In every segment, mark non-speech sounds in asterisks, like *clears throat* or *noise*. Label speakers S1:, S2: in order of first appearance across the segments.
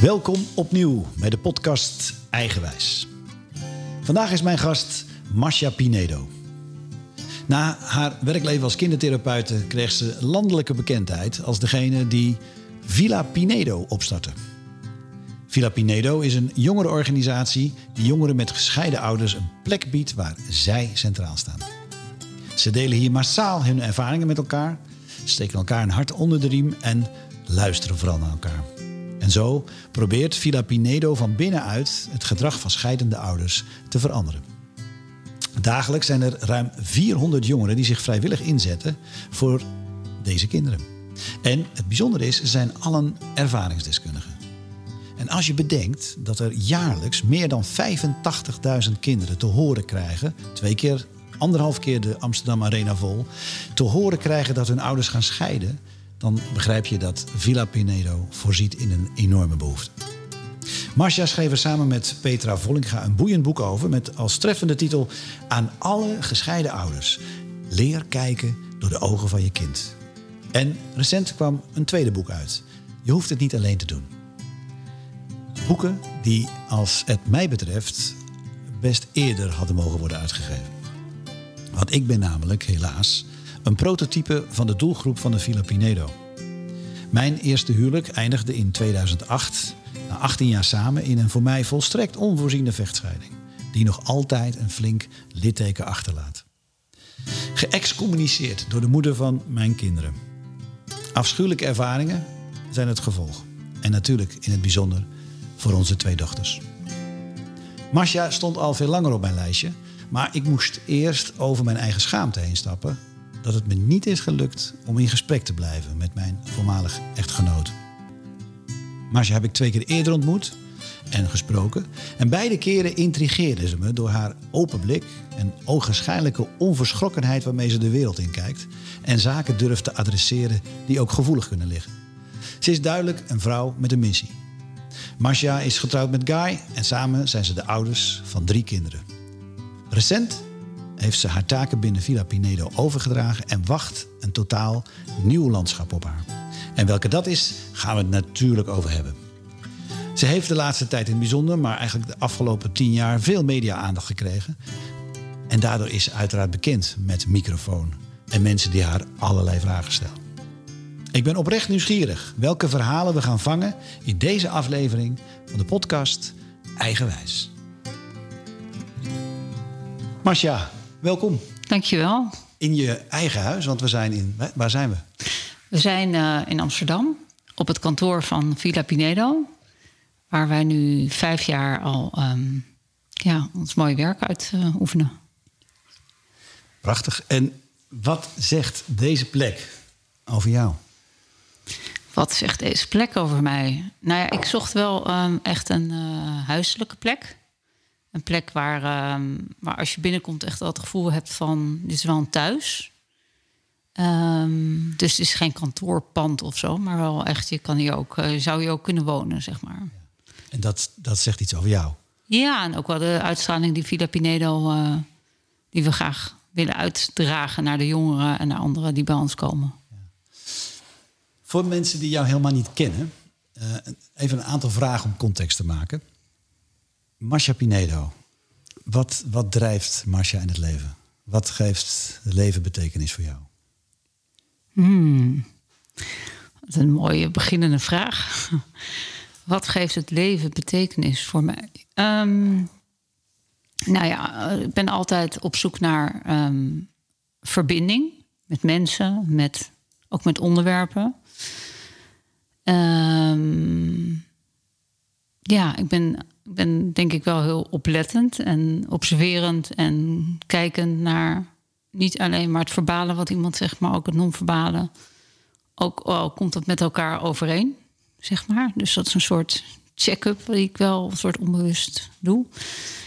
S1: Welkom opnieuw bij de podcast Eigenwijs. Vandaag is mijn gast Masha Pinedo. Na haar werkleven als kindertherapeute kreeg ze landelijke bekendheid als degene die Villa Pinedo opstartte. Villa Pinedo is een jongerenorganisatie die jongeren met gescheiden ouders een plek biedt waar zij centraal staan. Ze delen hier massaal hun ervaringen met elkaar, steken elkaar een hart onder de riem en luisteren vooral naar elkaar. En zo probeert Villa Pinedo van binnenuit het gedrag van scheidende ouders te veranderen. Dagelijks zijn er ruim 400 jongeren die zich vrijwillig inzetten voor deze kinderen. En het bijzondere is, ze zijn allen ervaringsdeskundigen. En als je bedenkt dat er jaarlijks meer dan 85.000 kinderen te horen krijgen, twee keer, anderhalf keer de Amsterdam Arena vol, te horen krijgen dat hun ouders gaan scheiden, dan begrijp je dat Villa Pinedo voorziet in een enorme behoefte. Marcia schreef er samen met Petra Vollinga een boeiend boek over met als treffende titel Aan alle gescheiden ouders. Leer kijken door de ogen van je kind. En recent kwam een tweede boek uit. Je hoeft het niet alleen te doen. Boeken die, als het mij betreft, best eerder hadden mogen worden uitgegeven. Want ik ben namelijk, helaas, een prototype van de doelgroep van de Villa Pinedo. Mijn eerste huwelijk eindigde in 2008, na 18 jaar samen, in een voor mij volstrekt onvoorziene vechtscheiding, die nog altijd een flink litteken achterlaat. Geëxcommuniceerd door de moeder van mijn kinderen. Afschuwelijke ervaringen zijn het gevolg. En natuurlijk in het bijzonder voor onze twee dochters. Masha stond al veel langer op mijn lijstje, maar ik moest eerst over mijn eigen schaamte heen stappen dat het me niet is gelukt om in gesprek te blijven met mijn voormalig echtgenoot. Marcia heb ik twee keer eerder ontmoet en gesproken. En beide keren intrigeerde ze me door haar open blik en ogenschijnlijke onverschrokkenheid waarmee ze de wereld in kijkt. En zaken durft te adresseren die ook gevoelig kunnen liggen. Ze is duidelijk een vrouw met een missie. Marcia is getrouwd met Guy en samen zijn ze de ouders van drie kinderen. Recent heeft ze haar taken binnen Villa Pinedo overgedragen en wacht een totaal nieuw landschap op haar. En welke dat is, gaan we het natuurlijk over hebben. Ze heeft de laatste tijd in het bijzonder, maar eigenlijk de afgelopen tien jaar veel media-aandacht gekregen. En daardoor is ze uiteraard bekend met microfoon en mensen die haar allerlei vragen stellen. Ik ben oprecht nieuwsgierig welke verhalen we gaan vangen in deze aflevering van de podcast Eigenwijs. Masha, welkom.
S2: Dankjewel.
S1: In je eigen huis, want we zijn in. Waar zijn we?
S2: We zijn uh, in Amsterdam op het kantoor van Villa Pinedo, waar wij nu vijf jaar al um, ja, ons mooie werk uit uh, oefenen.
S1: Prachtig. En wat zegt deze plek over jou?
S2: Wat zegt deze plek over mij? Nou ja, ik zocht wel um, echt een uh, huiselijke plek. Een plek waar, um, waar als je binnenkomt echt wel het gevoel hebt van... dit is wel een thuis. Um, dus het is geen kantoorpand of zo, maar wel echt, je kan hier ook, uh, zou je ook kunnen wonen, zeg maar.
S1: En dat, dat zegt iets over jou?
S2: Ja, en ook wel de uitstraling die Villa Pinedo, uh, die we graag willen uitdragen naar de jongeren en naar anderen die bij ons komen. Ja.
S1: Voor mensen die jou helemaal niet kennen, uh, even een aantal vragen om context te maken. Marcia Pinedo, wat, wat drijft Marcia in het leven? Wat geeft het leven betekenis voor jou?
S2: Hmm. Wat een mooie beginnende vraag. *laughs* Wat geeft het leven betekenis voor mij? Um, nou ja, ik ben altijd op zoek naar um, verbinding met mensen, met, ook met onderwerpen. Um, ja, ik ben, ik ben denk ik wel heel oplettend en observerend en kijkend naar niet alleen maar het verbalen wat iemand zegt, maar ook het non-verbale. Ook al komt dat met elkaar overeen, zeg maar. Dus dat is een soort check-up die ik wel een soort onbewust doe.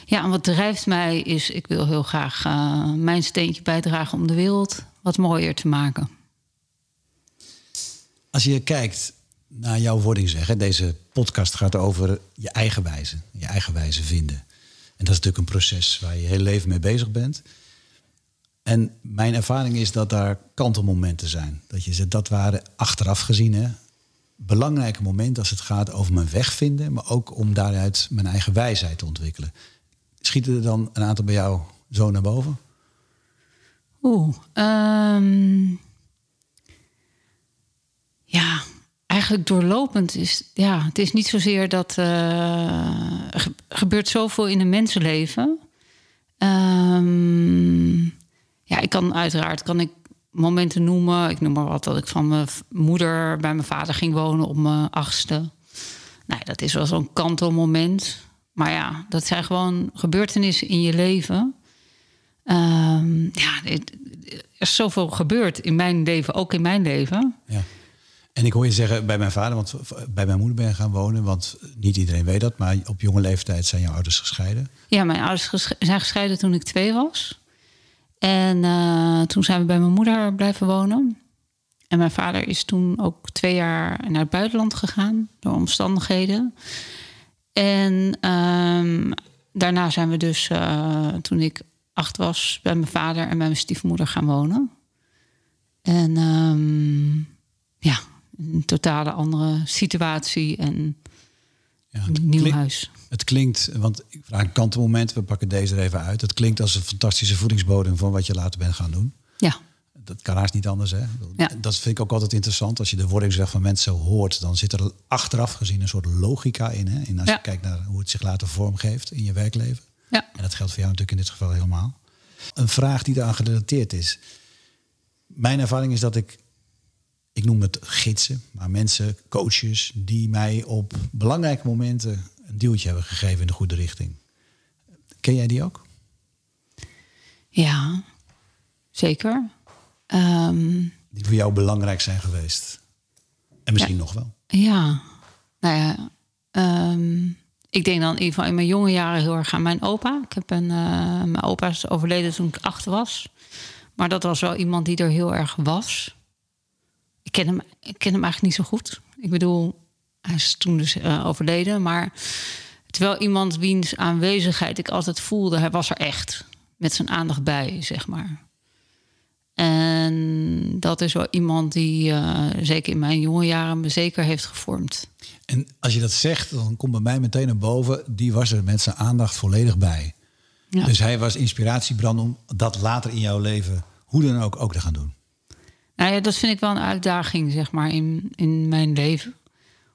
S2: Ja, en wat drijft mij is, ik wil heel graag uh, mijn steentje bijdragen om de wereld wat mooier te maken.
S1: Als je kijkt naar jouw wording zeggen, deze podcast gaat over je eigen wijze, je eigen wijze vinden. En dat is natuurlijk een proces waar je je hele leven mee bezig bent. En mijn ervaring is dat daar kantelmomenten zijn. Dat je zegt, dat waren achteraf gezien, hè, belangrijke momenten als het gaat over mijn weg vinden, maar ook om daaruit mijn eigen wijsheid te ontwikkelen. Schieten er dan een aantal bij jou zo naar boven?
S2: Oeh, ehm, ja, eigenlijk doorlopend is, ja, het is niet zozeer dat uh, er gebeurt zoveel in een mensenleven. Um, ja, ik kan uiteraard kan ik momenten noemen. Ik noem maar wat dat ik van mijn moeder bij mijn vader ging wonen op mijn achtste. Nou, dat is wel zo'n kantelmoment. Maar ja, dat zijn gewoon gebeurtenissen in je leven. Um, ja, er is zoveel gebeurd in mijn leven, ook in mijn leven.
S1: Ja. En ik hoor je zeggen bij mijn vader, want bij mijn moeder ben je gaan wonen. Want niet iedereen weet dat, maar op jonge leeftijd zijn jouw ouders gescheiden.
S2: Ja, mijn ouders zijn gescheiden toen ik twee was. En uh, toen zijn we bij mijn moeder blijven wonen. En mijn vader is toen ook twee jaar naar het buitenland gegaan door omstandigheden. En um, daarna zijn we dus, uh, toen ik acht was, bij mijn vader en bij mijn stiefmoeder gaan wonen. En um, ja, een totale andere situatie en ja, een nieuw huis.
S1: Het klinkt, want ik vraag een kantelmoment, we pakken deze er even uit. Het klinkt als een fantastische voedingsbodem van wat je later bent gaan doen.
S2: Ja.
S1: Dat kan haast niet anders. Hè? Ja. Dat vind ik ook altijd interessant. Als je de wordingsweg van mensen hoort, dan zit er achteraf gezien een soort logica in. Hè? En als je kijkt naar hoe het zich later vormgeeft in je werkleven.
S2: Ja.
S1: En dat geldt voor jou natuurlijk in dit geval helemaal. Een vraag die eraan gerelateerd is. Mijn ervaring is dat ik ik noem het gidsen, maar mensen, coaches, die mij op belangrijke momenten een duwtje hebben gegeven in de goede richting. Ken jij die ook?
S2: Ja, zeker. Ehm,
S1: die voor jou belangrijk zijn geweest. En misschien nog wel.
S2: Ja, nou ja. Ehm, ik denk dan in ieder geval in mijn jonge jaren heel erg aan mijn opa. Ik heb een, uh, mijn opa is overleden toen ik acht was. Maar dat was wel iemand die er heel erg was ik ken hem, ik ken hem eigenlijk niet zo goed. Ik bedoel, hij is toen dus uh, overleden. Maar terwijl iemand wiens aanwezigheid ik altijd voelde, hij was er echt. Met zijn aandacht bij, zeg maar. En dat is wel iemand die, uh, zeker in mijn jonge jaren, me zeker heeft gevormd.
S1: En als je dat zegt, dan komt bij mij meteen naar boven. Die was er met zijn aandacht volledig bij. Ja. Dus hij was inspiratiebrand om dat later in jouw leven, hoe dan ook, ook te gaan doen.
S2: Nou ja, dat vind ik wel een uitdaging, zeg maar, in, in mijn leven.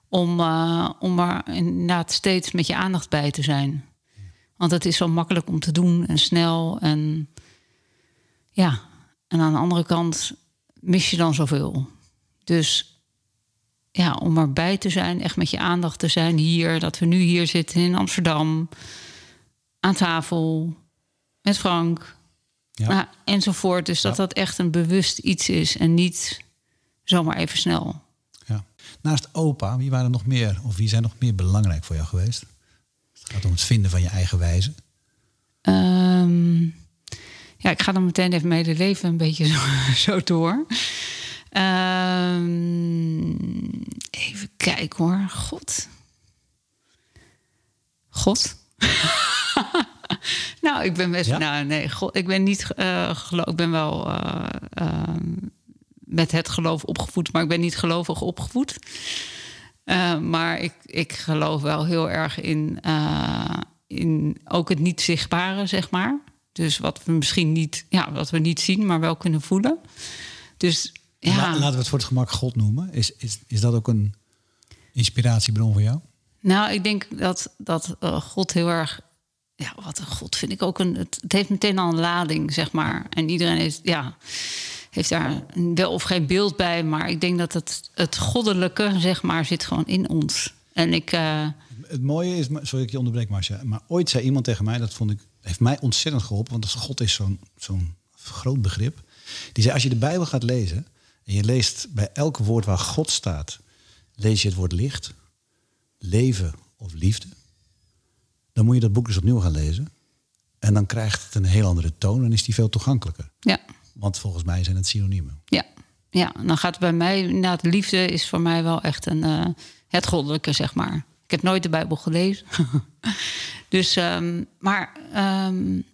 S2: Om, uh, om er inderdaad steeds met je aandacht bij te zijn. Want het is zo makkelijk om te doen en snel. En ja, en aan de andere kant mis je dan zoveel. Dus ja, om erbij te zijn, echt met je aandacht te zijn hier. Dat we nu hier zitten in Amsterdam. Aan tafel. Met Frank. Ja. Nou, enzovoort. Dus dat dat echt een bewust iets is en niet zomaar even snel.
S1: Ja. Naast opa, wie waren er nog meer? Of wie zijn nog meer belangrijk voor jou geweest? Het gaat om het vinden van je eigen wijze.
S2: Um, ja, ik ga dan meteen even mijn leven een beetje *laughs* zo, zo door. Um, even kijken hoor. God. God. *laughs* *laughs* nou, ik ben best. Nou, nee, God, ik ben niet uh, geloof. Ik ben wel uh, uh, met het geloof opgevoed, maar ik ben niet gelovig opgevoed. maar ik, ik geloof wel heel erg in, in ook het niet zichtbare, zeg maar. Dus wat we misschien niet, ja, wat we niet zien, maar wel kunnen voelen. Dus ja.
S1: Laten we het voor het gemak God noemen. Is, is, is dat ook een inspiratiebron voor jou?
S2: Nou, ik denk dat, dat God heel erg ja, wat een god vind ik ook een. Het, heeft meteen al een lading, zeg maar. En iedereen is, ja, heeft daar wel of geen beeld bij. Maar ik denk dat het, het goddelijke, zeg maar, zit gewoon in ons. En ik. Uh...
S1: Het mooie is, sorry ik je onderbreek, Marcia. Maar ooit zei iemand tegen mij, dat vond ik, heeft mij ontzettend geholpen. Want God is zo'n zo'n groot begrip. Die zei: als je de Bijbel gaat lezen. en je leest bij elk woord waar God staat. lees je het woord licht, leven of liefde dan moet je dat boek dus opnieuw gaan lezen. En dan krijgt het een heel andere toon en is die veel toegankelijker.
S2: Ja.
S1: Want volgens mij zijn het synoniemen.
S2: Ja, ja. dan gaat bij mij, inderdaad, liefde is voor mij wel echt een, uh, het goddelijke, zeg maar. Ik heb nooit de Bijbel gelezen. *laughs* dus, um, maar um,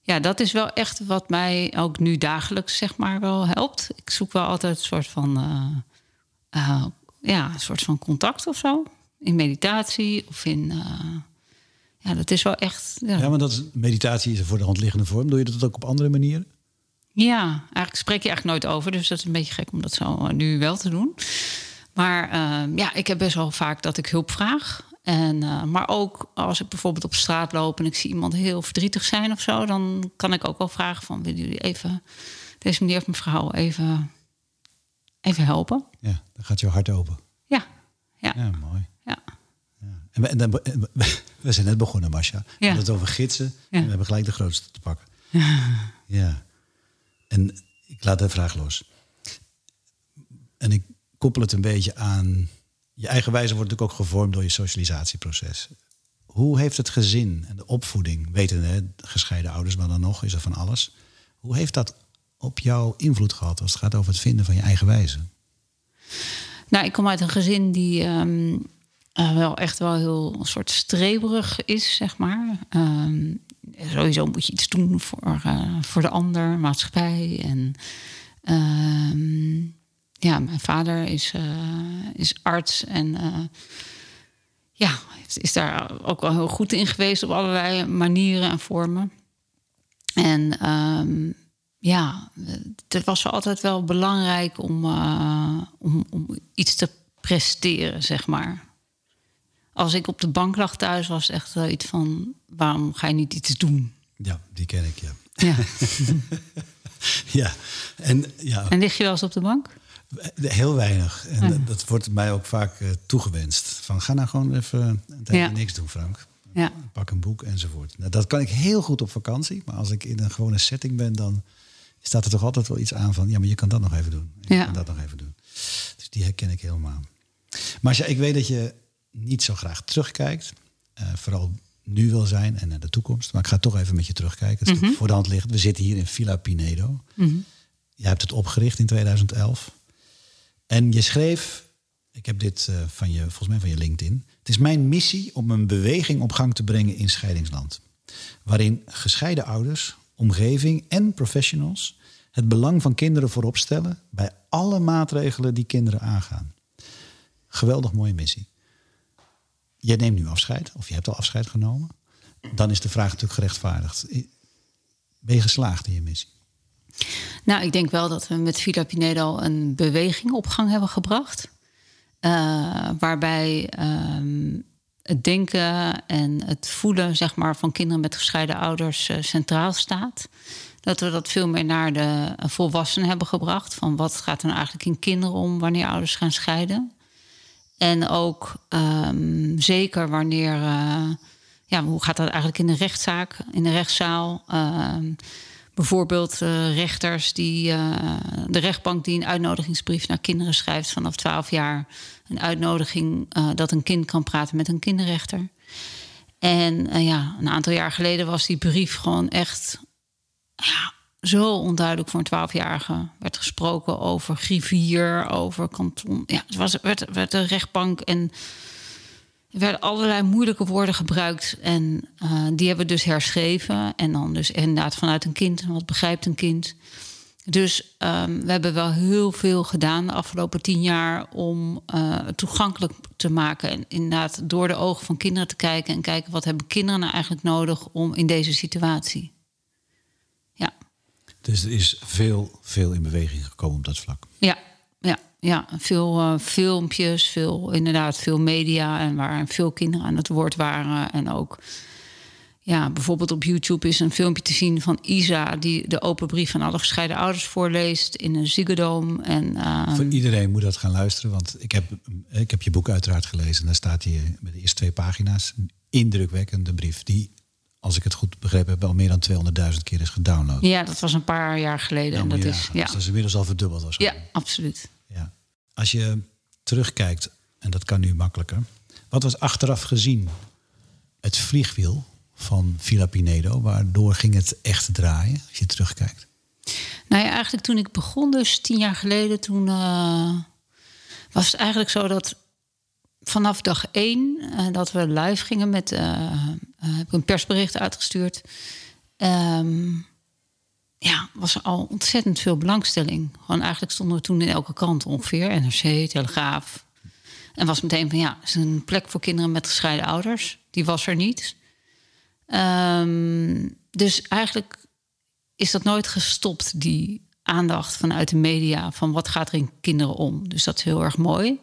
S2: ja, dat is wel echt wat mij ook nu dagelijks, zeg maar, wel helpt. Ik zoek wel altijd een soort van uh, uh, ja, een soort van contact of zo. In meditatie of in. eh, ja, dat is wel echt. Ja.
S1: Ja, maar dat is, meditatie is een voor de hand liggende vorm. Doe je dat ook op andere manieren?
S2: Ja, eigenlijk spreek je eigenlijk nooit over. Dus dat is een beetje gek om dat zo eh, nu wel te doen. Maar ehm, ja, ik heb best wel vaak dat ik hulp vraag. En, eh, maar ook als ik bijvoorbeeld op straat loop en ik zie iemand heel verdrietig zijn of zo, dan kan ik ook wel vragen van willen jullie even deze meneer of mevrouw even, even helpen?
S1: Ja, dan gaat jouw hart open.
S2: Ja, ja,
S1: Ja, mooi.
S2: Ja.
S1: En we, en dan- en *laughs* we- zijn net begonnen, Masha. We hadden het over gidsen. En we hebben gelijk de grootste te pakken. *laughs* Ja. En ik laat de vraag los. En ik koppel het een beetje aan... Je eigen wijze wordt natuurlijk ook gevormd door je socialisatieproces. Hoe heeft het gezin en de opvoeding, weten hè, gescheiden ouders, maar dan nog is er van alles. Hoe heeft dat op jou invloed gehad als het gaat over het vinden van je eigen wijze?
S2: Nou, ik kom uit een gezin die ehm, eh, wel echt wel heel een soort streberig is, zeg maar. Ehm, sowieso moet je iets doen voor, eh, voor de ander, maatschappij. En ehm, ja, mijn vader is, eh, is arts en ja, is, daar ook wel heel goed in geweest op allerlei manieren en vormen. En ehm, ja, het was altijd wel belangrijk om, om, om iets te presteren, zeg maar. Als ik op de bank lag thuis, was het echt wel iets van... waarom ga je niet iets doen?
S1: Ja, die ken ik, ja.
S2: Ja. *laughs*
S1: Ja, en ja,
S2: en lig je wel eens op de bank?
S1: Heel weinig. En
S2: Ja.
S1: dat wordt mij ook vaak eh, toegewenst. Van ga nou gewoon even een tijdje
S2: Ja.
S1: niks doen, Frank.
S2: Ja.
S1: Pak een boek enzovoort. Nou, dat kan ik heel goed op vakantie. Maar als ik in een gewone setting ben, dan staat er toch altijd wel iets aan van... ja, maar je kan dat nog even doen. Je
S2: Ja.
S1: kan dat nog even doen. Dus die herken ik helemaal. Maar ja, ik weet dat je niet zo graag terugkijkt. eh, vooral nu wil zijn en naar de toekomst. Maar ik ga toch even met je terugkijken. Is voor de hand ligt. We zitten hier in Villa Pinedo. Je hebt het opgericht in 2011. En je schreef, ik heb dit eh, van je, volgens mij van je LinkedIn. Het is mijn missie om een beweging op gang te brengen in scheidingsland. Waarin gescheiden ouders, omgeving en professionals het belang van kinderen voorop stellen bij alle maatregelen die kinderen aangaan. Geweldig mooie missie. Jij neemt nu afscheid, of je hebt al afscheid genomen. Dan is de vraag natuurlijk gerechtvaardigd. Ben je geslaagd in je missie?
S2: Nou, ik denk wel dat we met Villa Pinedo een beweging op gang hebben gebracht. Eh, waarbij ehm, het denken en het voelen zeg maar, van kinderen met gescheiden ouders eh, centraal staat. Dat we dat veel meer naar de volwassenen hebben gebracht. Van wat gaat er nou eigenlijk in kinderen om wanneer ouders gaan scheiden. En ook ehm, zeker wanneer. eh, ja, hoe gaat dat eigenlijk in de rechtszaak, in de rechtszaal? Ehm, bijvoorbeeld eh, rechters die. eh, de rechtbank die een uitnodigingsbrief naar kinderen schrijft vanaf 12 jaar. Een uitnodiging dat een kind kan praten met een kinderrechter. En ja, een aantal jaar geleden was die brief gewoon echt ja, zo onduidelijk voor een 12-jarige. werd gesproken over griffier, over kanton. Ja, het was, werd, werd de rechtbank en er werden allerlei moeilijke woorden gebruikt. En eh, die hebben we dus herschreven. En dan dus inderdaad vanuit een kind. Wat begrijpt een kind? Dus ehm, we hebben wel heel veel gedaan de afgelopen tien jaar om eh, toegankelijk te maken. En inderdaad door de ogen van kinderen te kijken en kijken wat hebben kinderen nou eigenlijk nodig om in deze situatie.
S1: Dus er is veel, veel in beweging gekomen op dat vlak.
S2: ja, ja, ja. Veel eh, filmpjes, veel inderdaad, veel media en waar veel kinderen aan het woord waren. En ook ja, bijvoorbeeld op YouTube is een filmpje te zien van Isa die de open brief van alle gescheiden ouders voorleest in een ziekendoom. En eh,
S1: Voor iedereen moet dat gaan luisteren, want ik heb, ik heb je boek uiteraard gelezen. En daar staat hier met de eerste twee pagina's een indrukwekkende brief. Die, als ik het goed begrepen heb, al meer dan 200.000 keer is gedownload.
S2: ja, dat was een paar jaar geleden. en dat is,
S1: nagaan.
S2: ja.
S1: Dus dat is inmiddels al verdubbeld
S2: ja,
S1: waarschijnlijk.
S2: absoluut.
S1: Ja. Als je terugkijkt, en dat kan nu makkelijker. Wat was achteraf gezien het vliegwiel van Villa Pinedo? Waardoor ging het echt draaien, als je terugkijkt?
S2: Nou ja, eigenlijk toen ik begon, dus tien jaar geleden, toen eh, was het eigenlijk zo dat vanaf dag één eh, dat we live gingen met, eh, eh, heb ik een persbericht uitgestuurd. Ehm, ja, was er al ontzettend veel belangstelling. Gewoon eigenlijk stonden we toen in elke krant ongeveer, NRC, Telegraaf. En was meteen van ja, is een plek voor kinderen met gescheiden ouders. Die was er niet. Ehm, dus eigenlijk is dat nooit gestopt, die aandacht vanuit de media van wat gaat er in kinderen om. Dus dat is heel erg mooi.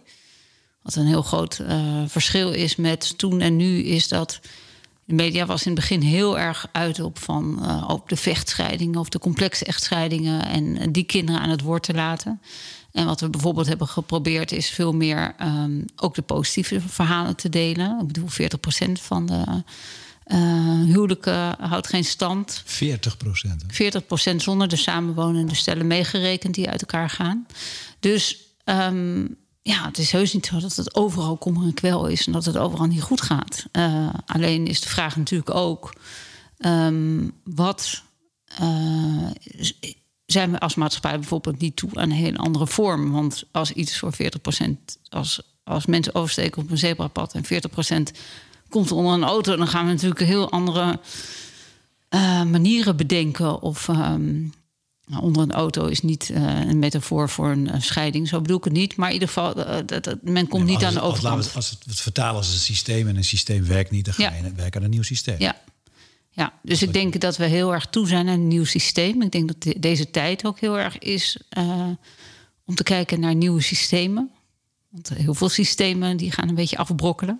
S2: Wat een heel groot uh, verschil is met toen en nu is dat de media was in het begin heel erg uit op, van, uh, op de vechtscheidingen of de complexe echtscheidingen en die kinderen aan het woord te laten. En wat we bijvoorbeeld hebben geprobeerd is veel meer um, ook de positieve verhalen te delen. Ik bedoel, 40% van de uh, huwelijken houdt geen stand.
S1: 40 procent?
S2: 40 procent zonder de samenwonende stellen meegerekend die uit elkaar gaan. Dus um, ja, het is heus niet zo dat het overal kommer en kwel is en dat het overal niet goed gaat. Uh, alleen is de vraag natuurlijk ook: um, wat uh, zijn we als maatschappij bijvoorbeeld niet toe aan een hele andere vorm? Want als iets voor 40%, als, als mensen oversteken op een zebrapad en 40% komt er onder een auto, dan gaan we natuurlijk heel andere uh, manieren bedenken. Of um, nou, onder een auto is niet uh, een metafoor voor een uh, scheiding, zo bedoel ik het niet. Maar in ieder geval, uh, dat, dat, men komt nee, niet aan de overkant.
S1: Als, als, het, het vertalen als een systeem en een systeem werkt niet, dan ga ja. je werken aan een nieuw systeem.
S2: Ja, ja, dus ik denk dat we heel erg toe zijn aan een nieuw systeem. Ik denk dat de, deze tijd ook heel erg is om te kijken naar nieuwe systemen. Want heel veel systemen die gaan een beetje afbrokkelen.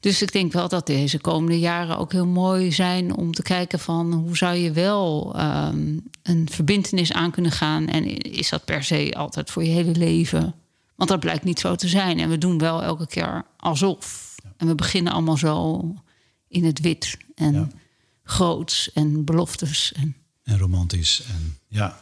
S2: Dus ik denk wel dat deze komende jaren ook heel mooi zijn om te kijken van hoe zou je wel um, een verbindenis aan kunnen gaan. En is dat per se altijd voor je hele leven? Want dat blijkt niet zo te zijn. En we doen wel elke keer alsof. En we beginnen allemaal zo in het wit. En ja groots en beloftes. En,
S1: en romantisch. En, ja.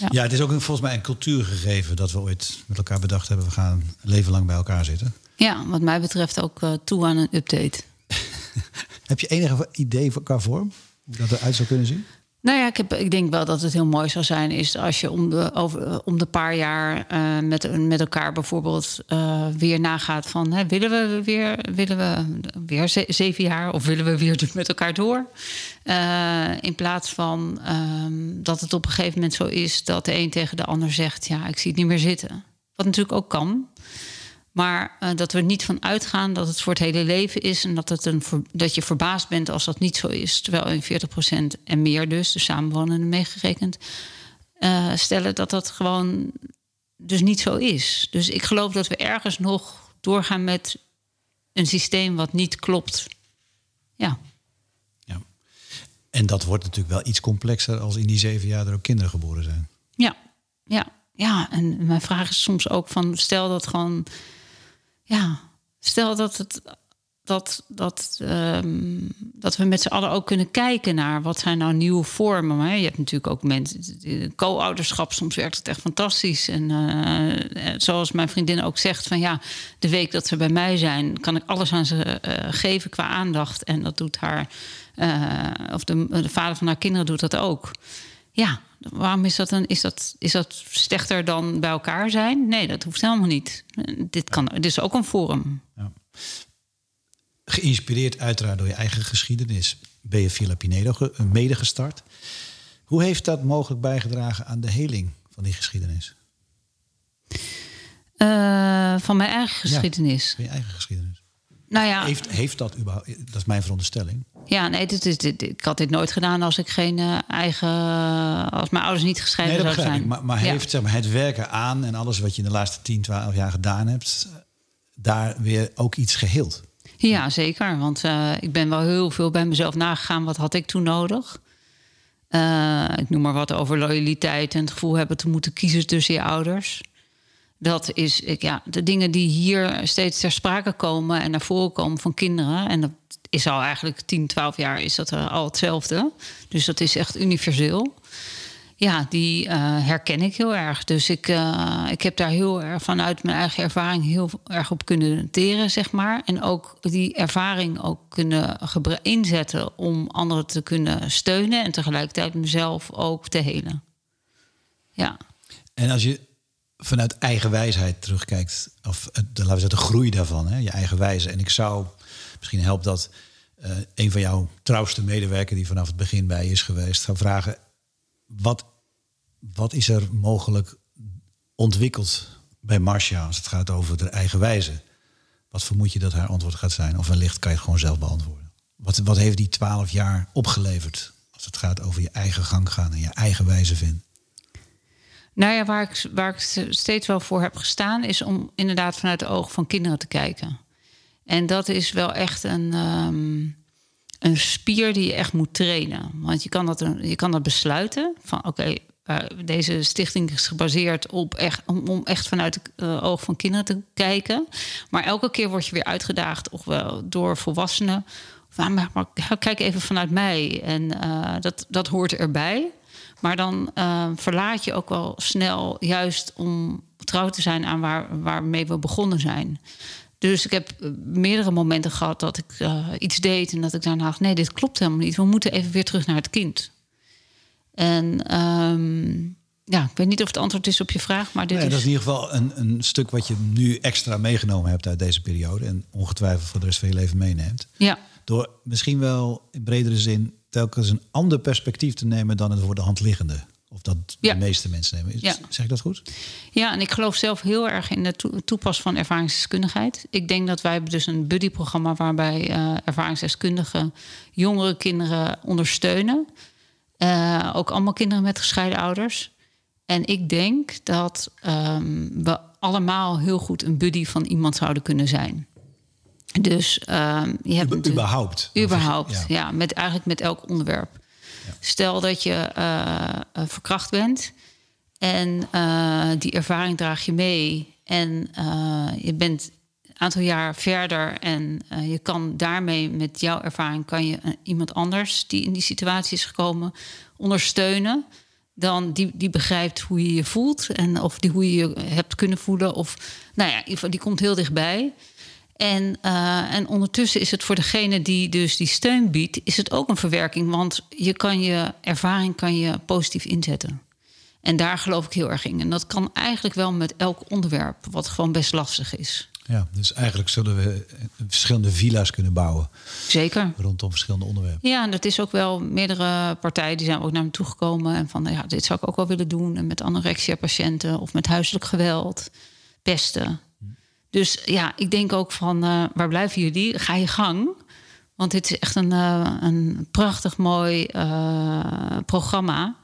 S1: ja. Ja. het is ook volgens mij een cultuurgegeven dat we ooit met elkaar bedacht hebben. We gaan een leven lang bij elkaar zitten.
S2: Ja, wat mij betreft ook uh, toe aan een update. *laughs*
S1: Heb je enige idee qua vorm? Hoe dat eruit zou kunnen zien?
S2: Nou ja, ik, heb, ik denk wel dat het heel mooi zou zijn... is als je om de, over, om de paar jaar uh, met, met elkaar bijvoorbeeld uh, weer nagaat van... Hè, willen we weer, willen we weer ze, zeven jaar of willen we weer *laughs* met elkaar door? Uh, in plaats van um, dat het op een gegeven moment zo is... dat de een tegen de ander zegt, ja, ik zie het niet meer zitten. Wat natuurlijk ook kan... Maar uh, dat we niet van uitgaan dat het voor het hele leven is. En dat, het een, dat je verbaasd bent als dat niet zo is. Terwijl in 40% en meer dus, de samenwonenden meegerekend, uh, stellen dat dat gewoon dus niet zo is. Dus ik geloof dat we ergens nog doorgaan met een systeem wat niet klopt. Ja.
S1: ja. En dat wordt natuurlijk wel iets complexer als in die zeven jaar er ook kinderen geboren zijn.
S2: Ja, ja, ja. En mijn vraag is soms ook van, stel dat gewoon ja, stel dat het dat, dat, um, dat we met z'n allen ook kunnen kijken naar wat zijn nou nieuwe vormen. Hè? Je hebt natuurlijk ook mensen, co-ouderschap, soms werkt het echt fantastisch. En uh, zoals mijn vriendin ook zegt, van ja, de week dat ze bij mij zijn, kan ik alles aan ze uh, geven qua aandacht. En dat doet haar, of de, de vader van haar kinderen doet dat ook. Ja, waarom is dat dan? Is dat, is dat slechter dan bij elkaar zijn? Nee, dat hoeft helemaal niet. Dit, kan, dit is ook een forum. Ja.
S1: Geïnspireerd uiteraard door je eigen geschiedenis ben je Villa Pinedo mede gestart. Hoe heeft dat mogelijk bijgedragen aan de heling van die geschiedenis?
S2: Uh, van mijn eigen geschiedenis.
S1: Ja, van je eigen geschiedenis.
S2: Nou ja,
S1: heeft, heeft dat überhaupt, dat is mijn veronderstelling.
S2: Ja, nee, dit is, dit, ik had dit nooit gedaan als ik geen uh, eigen. als mijn ouders niet gescheiden nee, zouden zijn.
S1: Maar, maar ja. heeft zeg maar, het werken aan en alles wat je in de laatste 10, 12 jaar gedaan hebt, daar weer ook iets geheeld?
S2: Ja, zeker. Want uh, ik ben wel heel veel bij mezelf nagegaan. Wat had ik toen nodig? Uh, ik noem maar wat over loyaliteit en het gevoel hebben te moeten kiezen tussen je ouders. Dat is ja, de dingen die hier steeds ter sprake komen en naar voren komen van kinderen. En dat is al eigenlijk 10, 12 jaar is dat al hetzelfde. Dus dat is echt universeel. Ja, die uh, herken ik heel erg. Dus ik, uh, ik heb daar heel erg vanuit mijn eigen ervaring heel erg op kunnen teren, zeg maar. En ook die ervaring ook kunnen inzetten om anderen te kunnen steunen en tegelijkertijd mezelf ook te helen. Ja.
S1: En als je vanuit eigen wijsheid terugkijkt, of de, laten we zeggen, de groei daarvan, hè, je eigen wijze. En ik zou, misschien helpt dat uh, een van jouw trouwste medewerkers die vanaf het begin bij is geweest, gaan vragen, wat, wat is er mogelijk ontwikkeld bij Marcia als het gaat over de eigen wijze? Wat vermoed je dat haar antwoord gaat zijn? Of wellicht kan je het gewoon zelf beantwoorden. Wat, wat heeft die twaalf jaar opgeleverd als het gaat over je eigen gang gaan en je eigen wijze vinden?
S2: Nou ja, waar ik, waar ik steeds wel voor heb gestaan, is om inderdaad vanuit de ogen van kinderen te kijken. En dat is wel echt een, ehm, een spier die je echt moet trainen. Want je kan dat, je kan dat besluiten van oké, deze stichting is gebaseerd op echt, om, echt vanuit het uh, oog van kinderen te kijken. Maar elke keer word je weer uitgedaagd, of wel door volwassenen. Maar, maar, kijk even vanuit mij. En uh, dat, dat hoort erbij. Maar dan uh, verlaat je ook wel snel juist om trouw te zijn aan waar, waarmee we begonnen zijn. Dus ik heb meerdere momenten gehad dat ik uh, iets deed en dat ik daarna dacht: nee, dit klopt helemaal niet. We moeten even weer terug naar het kind. En um, ja, ik weet niet of het antwoord is op je vraag, maar dit
S1: nee,
S2: is...
S1: dat is in ieder geval een, een stuk wat je nu extra meegenomen hebt uit deze periode en ongetwijfeld voor de rest van je leven meeneemt.
S2: Ja.
S1: Door misschien wel in bredere zin telkens een ander perspectief te nemen dan het voor de hand liggende. Of dat
S2: Ja.
S1: de meeste mensen nemen. Is-
S2: Ja.
S1: Zeg ik dat goed?
S2: Ja, en ik geloof zelf heel erg in de toe- toepas van ervaringsdeskundigheid. Ik denk dat wij hebben dus een buddyprogramma waarbij eh, ervaringsdeskundigen jongere kinderen ondersteunen. Eh, ook allemaal kinderen met gescheiden ouders. En ik denk dat ehm, we allemaal heel goed een buddy van iemand zouden kunnen zijn. Dus ehm, je hebt
S1: überhaupt.
S2: Überhaupt,
S1: Ja.
S2: ja. met, eigenlijk met elk onderwerp. Stel dat je eh, eh, verkracht bent en eh, die ervaring draag je mee. En je bent een aantal jaar verder en je kan daarmee met jouw ervaring kan je iemand anders die in die situatie is gekomen ondersteunen. Dan die, die begrijpt hoe je je voelt en of die, hoe je je hebt kunnen voelen. Of nou ja, die komt heel dichtbij. En, eh, en ondertussen is het voor degene die dus die steun biedt, is het ook een verwerking. Want je kan je ervaring kan je positief inzetten. En daar geloof ik heel erg in. En dat kan eigenlijk wel met elk onderwerp, wat gewoon best lastig is.
S1: Ja, dus eigenlijk zullen we eh, verschillende villa's kunnen bouwen
S2: Zeker.
S1: rondom verschillende onderwerpen.
S2: Ja, en dat is ook wel meerdere partijen die zijn ook naar me toegekomen. En van ja, dit zou ik ook wel willen doen. En met anorexia-patiënten of met huiselijk geweld, pesten. Dus ja, ik denk ook van eh, waar blijven jullie? Ga je gang. Want dit is echt een, eh, een prachtig mooi eh, programma.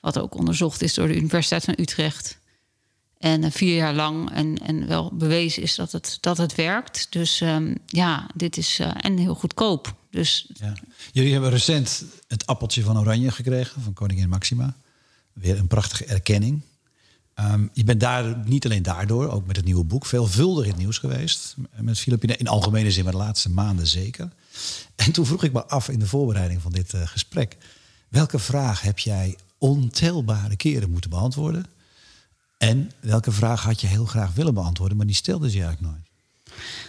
S2: Wat ook onderzocht is door de Universiteit van Utrecht. En vier jaar lang. En, en wel bewezen is dat het, dat het werkt. Dus ehm, ja, dit is en heel goedkoop. Dus
S1: Ja. Jullie hebben recent het appeltje van Oranje gekregen van koningin Maxima. Weer een prachtige erkenning. Ehm, je bent daar niet alleen daardoor, ook met het nieuwe boek, veelvuldig in het nieuws geweest. Met Filipine, in algemene zin, maar de laatste maanden zeker. En toen vroeg ik me af in de voorbereiding van dit eh, gesprek. Welke vraag heb jij ontelbare keren moeten beantwoorden? En welke vraag had je heel graag willen beantwoorden, maar die stelde ze eigenlijk nooit?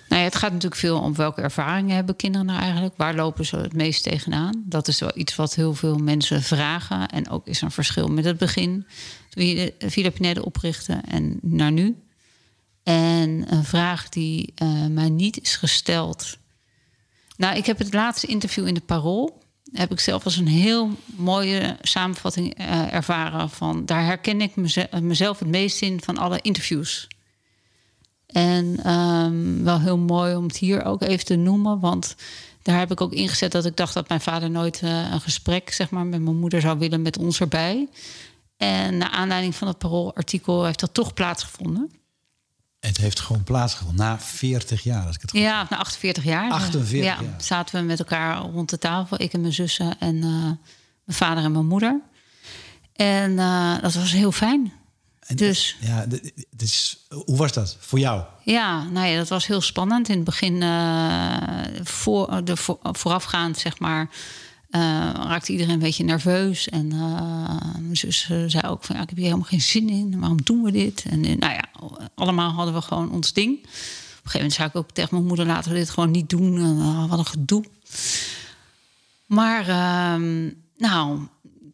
S2: Nou ja, het gaat natuurlijk veel om welke ervaringen hebben kinderen nou eigenlijk. Waar lopen ze het meest tegenaan? Dat is wel iets wat heel veel mensen vragen. En ook is er een verschil met het begin. Toen je Villa oprichtte en naar nu. En een vraag die eh, mij niet is gesteld. Nou, ik heb het laatste interview in de Parool. Heb ik zelf als een heel mooie samenvatting eh, ervaren. Van, daar herken ik meze- mezelf het meest in van alle interviews. En ehm, wel heel mooi om het hier ook even te noemen. Want daar heb ik ook ingezet dat ik dacht dat mijn vader nooit eh, een gesprek zeg maar, met mijn moeder zou willen met ons erbij. En naar aanleiding van het paroolartikel heeft dat toch plaatsgevonden.
S1: Het heeft gewoon plaatsgevonden na 40 jaar, als ik het goed
S2: Ja, na 48 jaar.
S1: 48
S2: ja,
S1: jaar.
S2: Zaten we met elkaar rond de tafel, ik en mijn zussen en eh, mijn vader en mijn moeder. En eh, dat was heel fijn.
S1: En
S2: Dus
S1: Ja, d- het is, hoe was dat voor jou?
S2: Ja, nou ja, dat was heel spannend. In het begin, eh, voor, de, voor, voorafgaand, zeg maar, eh, raakte iedereen een beetje nerveus. En eh, mijn zus eh, zei ook van, ja, ik heb hier helemaal geen zin in. Waarom doen we dit? En eh, nou ja, allemaal hadden we gewoon ons ding. Op een gegeven moment zei ik ook tegen mijn moeder, laten we dit gewoon niet doen. En, eh, wat een gedoe. Maar, ehm, nou,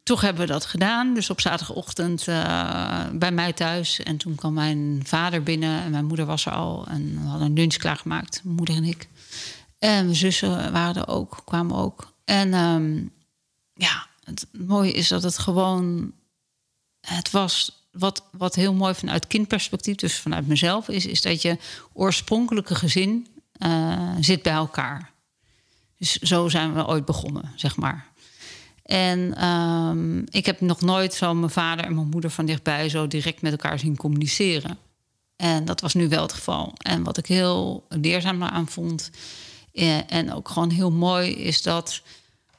S2: toch hebben we dat gedaan. Dus op zaterdagochtend eh, bij mij thuis. En toen kwam mijn vader binnen en mijn moeder was er al. En we hadden een lunch klaargemaakt, mijn moeder en ik. En mijn zussen waren er ook, kwamen ook. En ehm, ja, het mooie is dat het gewoon... Het was wat, wat heel mooi vanuit kindperspectief, dus vanuit mezelf, is, is dat je oorspronkelijke gezin eh, zit bij elkaar. Dus zo zijn we ooit begonnen, zeg maar. En ehm, ik heb nog nooit zo mijn vader en mijn moeder van dichtbij zo direct met elkaar zien communiceren. En dat was nu wel het geval. En wat ik heel leerzaam aan vond, eh, en ook gewoon heel mooi, is dat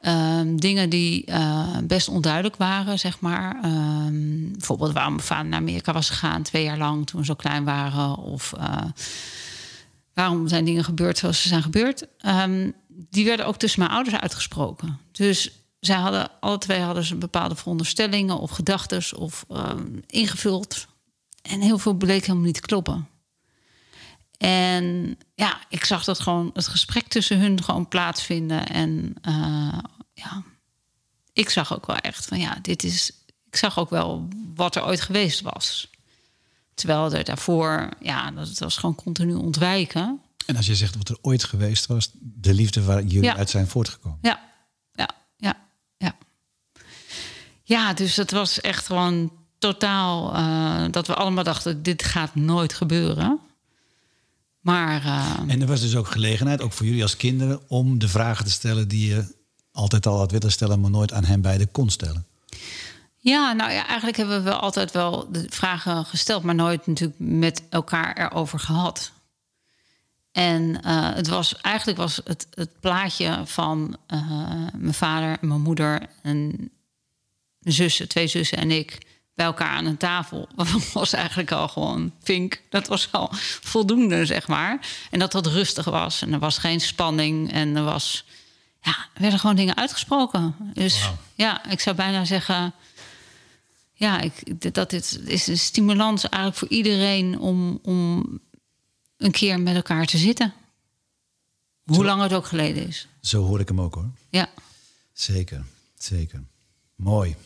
S2: ehm, dingen die eh, best onduidelijk waren, zeg maar. ehm, bijvoorbeeld waarom mijn vader naar Amerika was gegaan twee jaar lang toen we zo klein waren. Of eh, waarom zijn dingen gebeurd zoals ze zijn gebeurd. Die werden ook tussen mijn ouders uitgesproken. Dus zij hadden, alle twee hadden ze bepaalde veronderstellingen of gedachten of ehm, ingevuld. En heel veel bleek helemaal niet te kloppen. En ja, ik zag dat gewoon het gesprek tussen hun gewoon plaatsvinden. En eh, ja, ik zag ook wel echt van ja, dit is. Ik zag ook wel wat er ooit geweest was. Terwijl er daarvoor, ja, dat was gewoon continu ontwijken.
S1: En als je zegt wat er ooit geweest was, de liefde waar jullie
S2: Ja.
S1: uit zijn voortgekomen.
S2: Ja, ja, ja. Ja, dus het was echt gewoon totaal eh, dat we allemaal dachten: dit gaat nooit gebeuren. Maar eh,
S1: En er was dus ook gelegenheid, ook voor jullie als kinderen, om de vragen te stellen die je altijd al had willen stellen, maar nooit aan hen beiden kon stellen.
S2: ja, nou ja, eigenlijk hebben we wel altijd wel de vragen gesteld, maar nooit natuurlijk met elkaar erover gehad. En eh, het was eigenlijk was het, het plaatje van mijn vader en mijn moeder en mijn zussen, twee zussen en ik bij elkaar aan een tafel. *laughs* was eigenlijk al gewoon vink. Dat was al voldoende, zeg maar. En dat dat rustig was en er was geen spanning en er was. Ja, er werden gewoon dingen uitgesproken. Dus ja, ik zou bijna zeggen. Ja, ik, dat dit is een stimulans eigenlijk voor iedereen om, om een keer met elkaar te zitten. Hoe
S1: Zo-
S2: lang het ook geleden is.
S1: Zo hoor ik hem ook hoor.
S2: Ja.
S1: Zeker, zeker. Mooi.